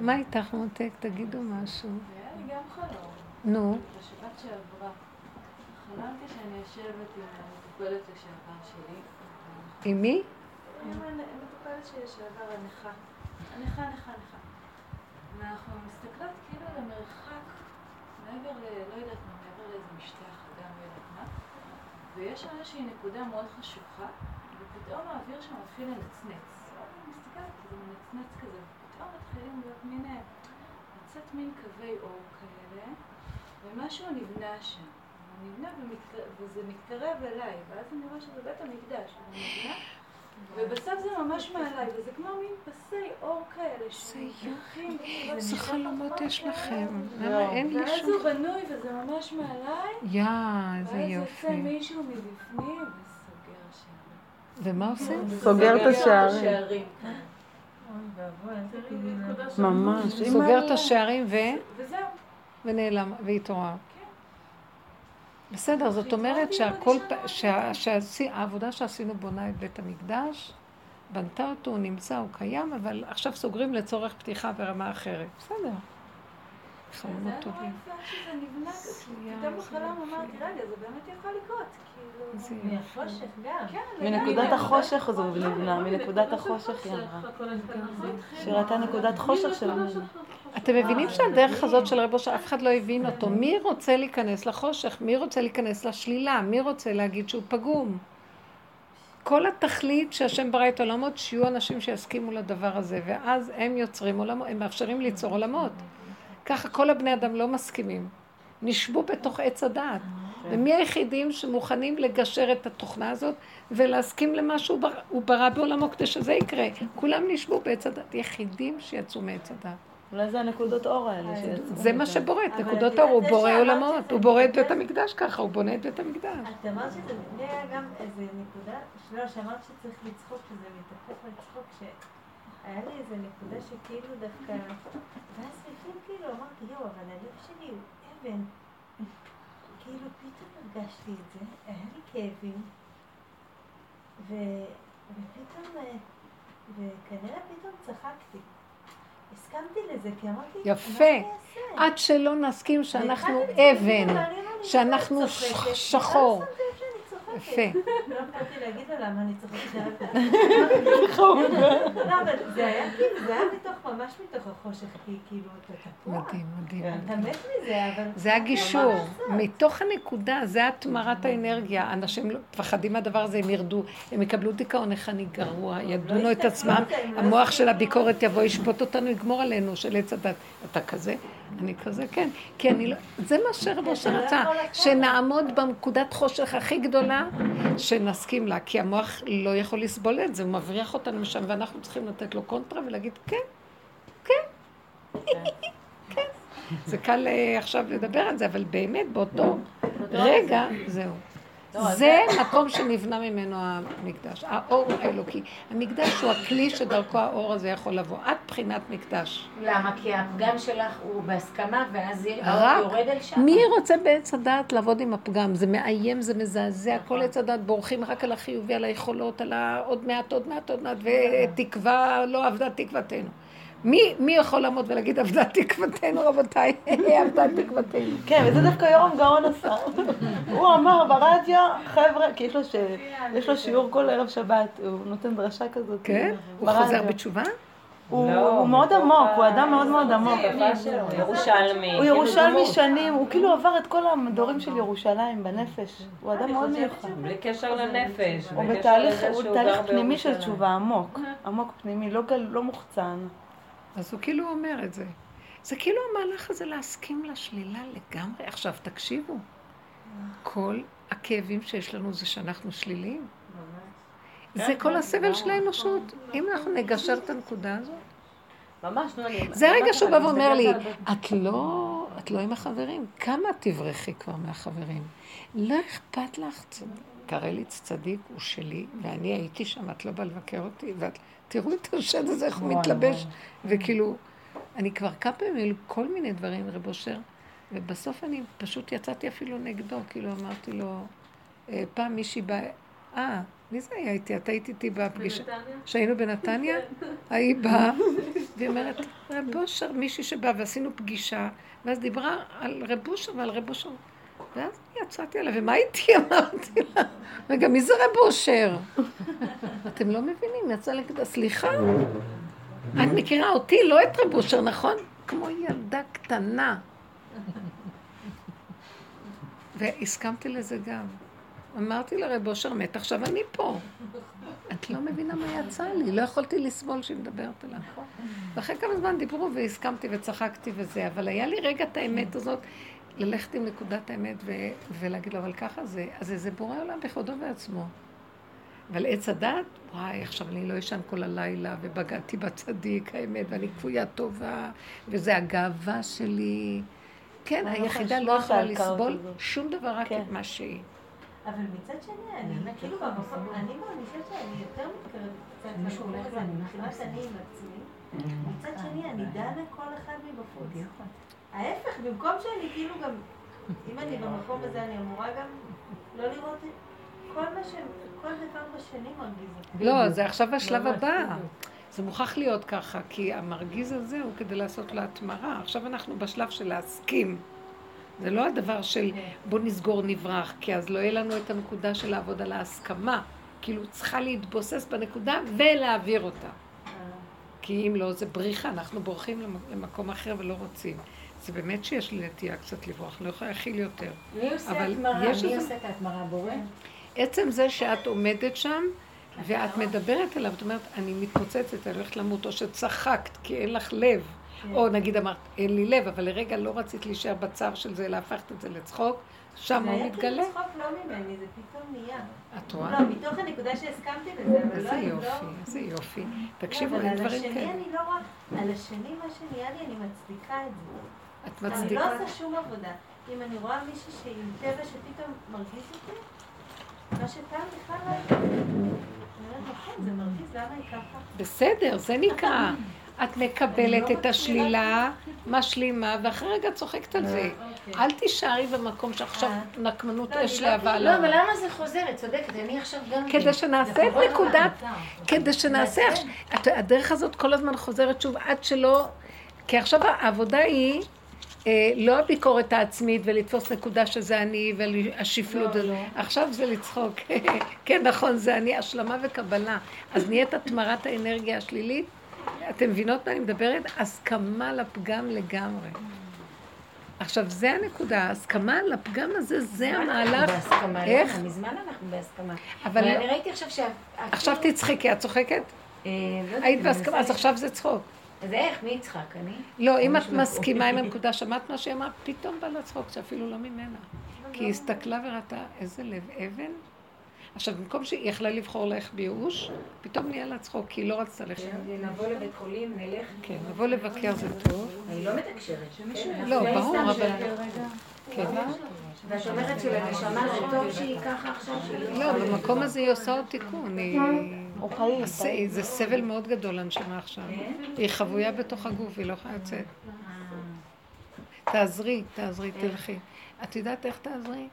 מה איתך מותק? תגידו משהו. היה לי גם חלום. נו, בשבת שעברה. חלמתי שאני יושבת עם המטופלת לשעבר שלי. עם מי? המטופלת שלי לשעבר, הנכה. הנכה, נכה, נכה. ואנחנו מסתכלות כאילו למרחק, מעבר ל... לא יודעת מה, מעבר לאיזה משטח, גם לא יודעת מה. ויש שם איזושהי נקודה מאוד חשוכה, ופתאום האוויר שם מתחיל לנצנץ. אני מסתכלת, זה מנצנץ כזה, ופתאום מתחילים להיות מין... אה, לצאת מין קווי אור כאלה, ומשהו נבנה שם. הוא נבנה ומתקר... וזה מתקרב אליי, ואז אני רואה שזה בית המקדש, וזה נבנה, ובסוף זה ממש מעליי, וזה כמו מין פסי אור כאלה שמתרחים. איזה חלומות יש לכם? למה אין לי ואז שום... הוא בנוי וזה ממש מעליי, יא, איזה ואז יוצא יופי. מישהו מבפנים וסוגר שערים. ומה עושה? סוגר את השערים. ממש. סוגר את השערים ו... וזהו. ונעלם, והתעורר. בסדר, זאת אומרת שהכל, בנשמה. פ- שה- שעשי- העבודה שעשינו בונה את בית המקדש, בנתה אותו, הוא נמצא, הוא קיים, אבל עכשיו סוגרים לצורך פתיחה ברמה אחרת. בסדר. זה חלומות היה נורא טובים. יפה שזה נבנה, יא, פתאום זה בחלום. אמרתי, רגע, זה באמת יכול לקרות, כאילו... מהחושך גם. כן, מנקודת. החושך נכון, נבנה, נכון, מנקודת החושך היא אמרה. הכל התחיל. שראתה נקודת חושך של המדינה. אתם מבינים שהדרך הזאת של רב אושר, אף אחד לא הבין אותו. מי רוצה להיכנס לחושך? מי רוצה להיכנס לשלילה? מי רוצה להגיד שהוא פגום? כל התכלית שהשם ברא את העולמות, שיהיו אנשים שיסכימו לדבר הזה, ואז הם יוצרים עולמות, הם מאפשרים ליצור עולמות. ככה כל הבני אדם לא מסכימים. נשבו בתוך עץ הדעת. ומי היחידים שמוכנים לגשר את התוכנה הזאת ולהסכים למה שהוא ברא, בעולמו כדי שזה יקרה? כולם נשבו בעץ הדעת. יחידים שיצאו מעץ הדעת. אולי זה הנקודות אור האלה שיצאו. זה מה שבורא, נקודות את האור, הוא בורא עולמות, הוא בורא את בית המקדש ככה, הוא בונה את בית המקדש. את אמרת שזה היה גם איזה נקודה, לא, שאמרת שצריך לצחוק, שזה מתהפך לצחוק, שהיה לי איזה נקודה שכאילו דווקא, ואז בפנים כאילו אמרתי, יואו, אבל הלב שלי הוא אבן. כאילו פתאום הרגשתי את זה, היה לי כאבים, ו... ופתאום, אה, וכנראה פתאום צחקתי. הסכמתי לזה, כי אמרתי, יפה. עד שלא נסכים שאנחנו אבן, אמרתי, שאנחנו "אני ש- צוחקת", שחור. יפה. לא יכולתי להגיד לו למה אני צוחקת. לא, אבל זה היה כאילו, זה היה מתוך, ממש מתוך החושך, כי כאילו, אתה תקוע. מדהים, מדהים. אתה מת מזה, אבל... זה הגישור. מתוך הנקודה, זה התמרת האנרגיה. אנשים לא- מפחדים מהדבר הזה, הם ירדו, הם יקבלו דיכאון, איך אני גרוע, ידונו את עצמם, המוח של הביקורת יבוא, ישפוט אותנו, יגמור עלינו, של עץ הדת. אתה כזה? אני כזה, כן. כי אני לא... זה מה שרב אושר רצה, שנעמוד בנקודת חושך הכי גדולה, שנסכים לה, כי המוח לא יכול לסבול את זה, הוא מבריח אותנו משם, ואנחנו צריכים לתת לו קונטרה ולהגיד, כן, כן, כן. זה קל אה, עכשיו לדבר על זה, אבל באמת באותו רגע, זהו. זה מקום שנבנה ממנו המקדש, האור האלוקי. המקדש הוא הכלי שדרכו האור הזה יכול לבוא, עד בחינת מקדש. למה? כי הפגם שלך הוא בהסכמה, ואז האור יורד אל שם. מי רוצה בעץ הדעת לעבוד עם הפגם? זה מאיים, זה מזעזע, כל עץ הדעת בורחים רק על החיובי, על היכולות, על העוד מעט, עוד מעט, עוד מעט, ותקווה, לא עבדה תקוותנו. מי, מי יכול לעמוד ולהגיד עבדה תקוותנו, רבותיי? עבדה תקוותנו. כן, וזה דווקא יורם גאון עשה. הוא אמר ברדיו, חבר'ה, כי יש לו ש- יש לו שיעור כל ערב שבת, הוא נותן דרשה כזאת. כן? הוא ברדיו. חוזר בתשובה? הוא לא, הוא מאוד עמוק, הוא אדם מאוד מאוד עמוק. ירושלמי. הוא כאילו ירושלמי. שנים, הוא כאילו עבר את כל המדורים של ירושלים בנפש. הוא אדם מאוד מיוחד. בלי קשר לנפש. הוא בתהליך, פנימי של. תשובה עמוק, עמוק פנימי, לא לא מוחצן. אז הוא כאילו אומר את זה. זה כאילו המהלך הזה להסכים לשלילה לגמרי. עכשיו, תקשיבו, כל הכאבים שיש לנו זה שאנחנו שליליים. זה כל הסבל של האנושות. אם אנחנו נגשר את הנקודה הזאת. ממש, נו, אני... זה הרגע שהוא בא ואומר לי, את לא, את לא עם החברים. כמה תברכי כבר מהחברים? לא אכפת לך. קרליץ צדיק הוא שלי, ואני הייתי שם, את לא באה לבקר אותי, ואת, תראו את השד הזה, איך הוא מתלבש, וכאילו, אני כבר כמה פעמים, כל מיני דברים, רב אושר, ובסוף אני פשוט יצאתי אפילו נגדו, כאילו אמרתי לו, אה, פעם מישהי באה, אה, מי זה היה איתי? את היית איתי בפגישה? שהיינו בנתניה? ההיא באה, והיא אומרת, רב אושר, מישהי שבאה, ועשינו פגישה, ואז דיברה על רב אושר ועל רב אושר. ואז יצאתי עליה, ומה איתי? אמרתי לה, רגע, מי זה רב אושר? אתם לא מבינים, יצא להגיד, סליחה, את מכירה אותי, לא את רב אושר, נכון? כמו ילדה קטנה. והסכמתי לזה גם. אמרתי לרב אושר מת, עכשיו אני פה. את לא מבינה מה יצא לי, לא יכולתי לסבול שהיא מדברת אליו. ואחרי כמה זמן דיברו והסכמתי וצחקתי וזה, אבל היה לי רגע את האמת הזאת, ללכת עם נקודת האמת ו- ולהגיד לו, אבל ככה זה, אז זה בורא עולם בכבודו ועצמו. אבל עץ הדת, וואי, עכשיו אני לא אשן כל הלילה, ובגדתי בצדיק, האמת, ואני כפויה טובה, וזה הגאווה שלי. כן, אני היחידה חושבת לא יכולה לסבול. שום דבר, רק כן. את מה שהיא. אבל מצד שני, אני כאילו במקום, אני מרגישה שאני יותר מתקרבת קצת למקום הזה, מבחינת אני עם עצמי. מצד שני, אני דנה כל אחד מבחוץ. ההפך, במקום שאני כאילו גם, אם אני במקום הזה, אני אמורה גם לא לראות כל מה ש... כל דבר בשני מרגיז אותי. לא, זה עכשיו השלב ממש, הבא. זה מוכרח להיות ככה, כי המרגיז הזה הוא כדי לעשות לו התמרה. עכשיו אנחנו בשלב של להסכים. זה לא הדבר של בוא נסגור נברח, כי אז לא יהיה לנו את הנקודה של לעבוד על ההסכמה. כאילו צריכה להתבוסס בנקודה ולהעביר אותה. כי אם לא, זה בריחה, אנחנו בורחים למ- למקום אחר ולא רוצים. זה באמת שיש לי נטייה קצת לברוח, לא יכולה להכיל יותר. מי עושה? יש מי איזה- עושה את ההתמרה? בורא? עצם זה שאת עומדת שם, ואת מדברת אליו, את אומרת, אני מתפוצצת, אני הולכת למות, או שצחקת כי אין לך לב, או נגיד אמרת, אין לי לב, אבל לרגע לא רצית להישאר בצער של זה, אלא הפכת את זה לצחוק, שם זה הוא היה מתגלה. כאילו צחוק לא ממני, זה פתאום נהיה. את רואה? לא, מתוך הנקודה שהסכמתי לזה, אבל לא... איזה אני יופי, לא- איזה יופי. לא, תקשיבו, אבל אין על דברים השני כאלה. אני לא רואה, על השני מה שנהיה לי, אני מצדיקה את זה. את אני מצדיקה. לא עושה שום עבודה. אם אני רואה מישהי שהיא עם טבע שפתאום מרגיז אותי, מה שפעם בכלל לא הייתה. אני נכון, זה מרגיז, למה היא ככה? בסדר, זה נקרא. את מקבלת את השלילה, משלימה, ואחרי רגע צוחקת על זה. אל תישארי במקום שעכשיו נקמנות לא, אש אני לא- להבה לא, העולם. אבל למה זה חוזר? את צודקת, אני עכשיו גם... כדי. שנעשה את נקודת. כדי שנעשה, הדרך הזאת כל הזמן חוזרת שוב עד שלא, כי עכשיו העבודה היא אה, לא הביקורת העצמית ולתפוס נקודה שזה אני והשפלות, לא, לא. עכשיו זה לצחוק, כן נכון זה אני, השלמה וקבלה, אז נהיית התמרת האנרגיה השלילית, אתם מבינות מה אני מדברת? הסכמה לפגם לגמרי. עכשיו זה הנקודה, ההסכמה לפגם הזה, זה המהלך, בהסכמה, איך? מזמן אנחנו בהסכמה. אבל לא- אני ראיתי עכשיו שה... עכשיו תצחקי, את צוחקת? אה, לא היית בהסכמה, אז עכשיו זה צחוק. אז איך? מי יצחק? אני? לא, אם את מישהו מסכימה עם. הנקודה, שמעת מה שהיא אמרה, פתאום בא לה צחוק, שאפילו לא ממנה. כי היא הסתכלה וראתה איזה לב אבן. עכשיו, במקום שהיא יכלה לבחור ללכת בייאוש, פתאום נהיה לה צחוק, כי היא לא רצתה ללכת. נבוא לבית חולים, נלך. כן, לבוא לבקר זה טוב. אני לא מתקשרת. כן, לא, ברור, אבל... של- כן. ואת אומרת שלנשמה זה טוב שהיא ככה עכשיו, שהיא לא, במקום הזה היא עושה עוד תיקון. היא- הוא חיים. הס- זה סבל מאוד גדול לנשמה עכשיו. היא חבויה בתוך הגוף, היא לא יכולה לצאת. תעזרי, תעזרי, תלכי. את יודעת איך תעזרי?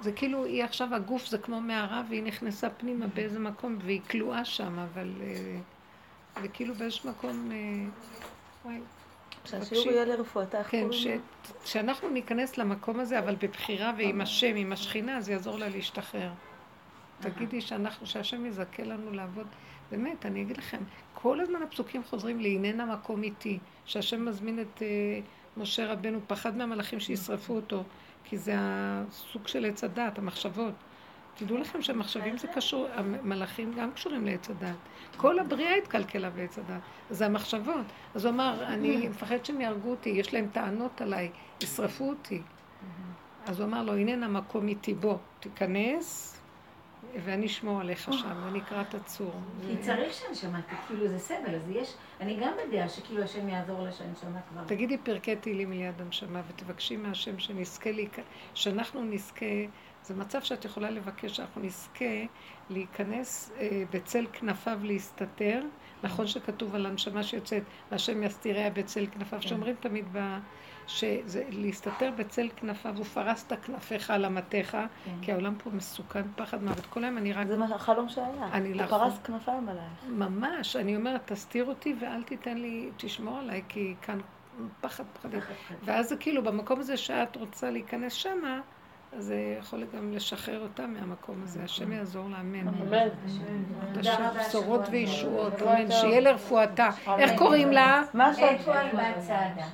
זה כאילו, היא עכשיו, הגוף זה כמו מערה והיא נכנסה פנימה באיזה מקום והיא כלואה שם, אבל אה, זה כאילו באיזשהו מקום, אה, וואי, שהשיעור יהיה לרפואתה, כן? שאנחנו ניכנס למקום הזה, אבל בבחירה ועם השם, עם השכינה, זה יעזור לה להשתחרר. תגידי שאנחנו, שהשם יזכה לנו לעבוד. באמת, אני אגיד לכם, כל הזמן הפסוקים חוזרים להננה מקום איתי, שהשם מזמין את אה, משה רבנו, פחד מהמלאכים שישרפו אותו, כי זה הסוג של עץ הדת, המחשבות. תדעו לכם שהמחשבים זה קשור, המלאכים גם קשורים לעץ הדת. כל הבריאה התקלקלה בעץ הדת, זה המחשבות. אז הוא אמר, אני מפחד שהם יהרגו אותי, יש להם טענות עליי, ישרפו אותי. אז הוא אמר לו, הננה מקום איתי, בוא, תיכנס, ואני אשמור עליך שם, ואני אקרא את הצור. כי צריך שהנשמה, כאילו זה סבל, אז יש, אני גם בדעה שכאילו השם יעזור לה שהנשמה כבר... תגידי פרקי תהילים ליד הנשמה, ותבקשי מהשם שנזכה, להיכ... שאנחנו נזכה, זה מצב שאת יכולה לבקש, שאנחנו נזכה להיכנס אה, בצל כנפיו להסתתר. נכון שכתוב על הנשמה שיוצאת, והשם יסתיריה בצל כנפיו, שאומרים תמיד ב... שזה להסתתר בצל כנפיו, ופרסת כנפיך על אמתיך, כי העולם פה מסוכן, פחד מוות. כל היום אני רק... זה מה- החלום שהיה. אני הוא לאחרונה- פרס כנפיים עלייך. ממש, אני אומרת, תסתיר אותי ואל תיתן לי, תשמור עליי, כי כאן פחד פחדים. ואז זה כאילו, במקום הזה שאת רוצה להיכנס שמה, אז זה יכול גם לשחרר אותה מהמקום הזה. השם יעזור לה, אמן. אמן. השם בשורות וישועות, אמן. שיהיה לרפואתה. איך. קוראים לה? מה בת סעדה.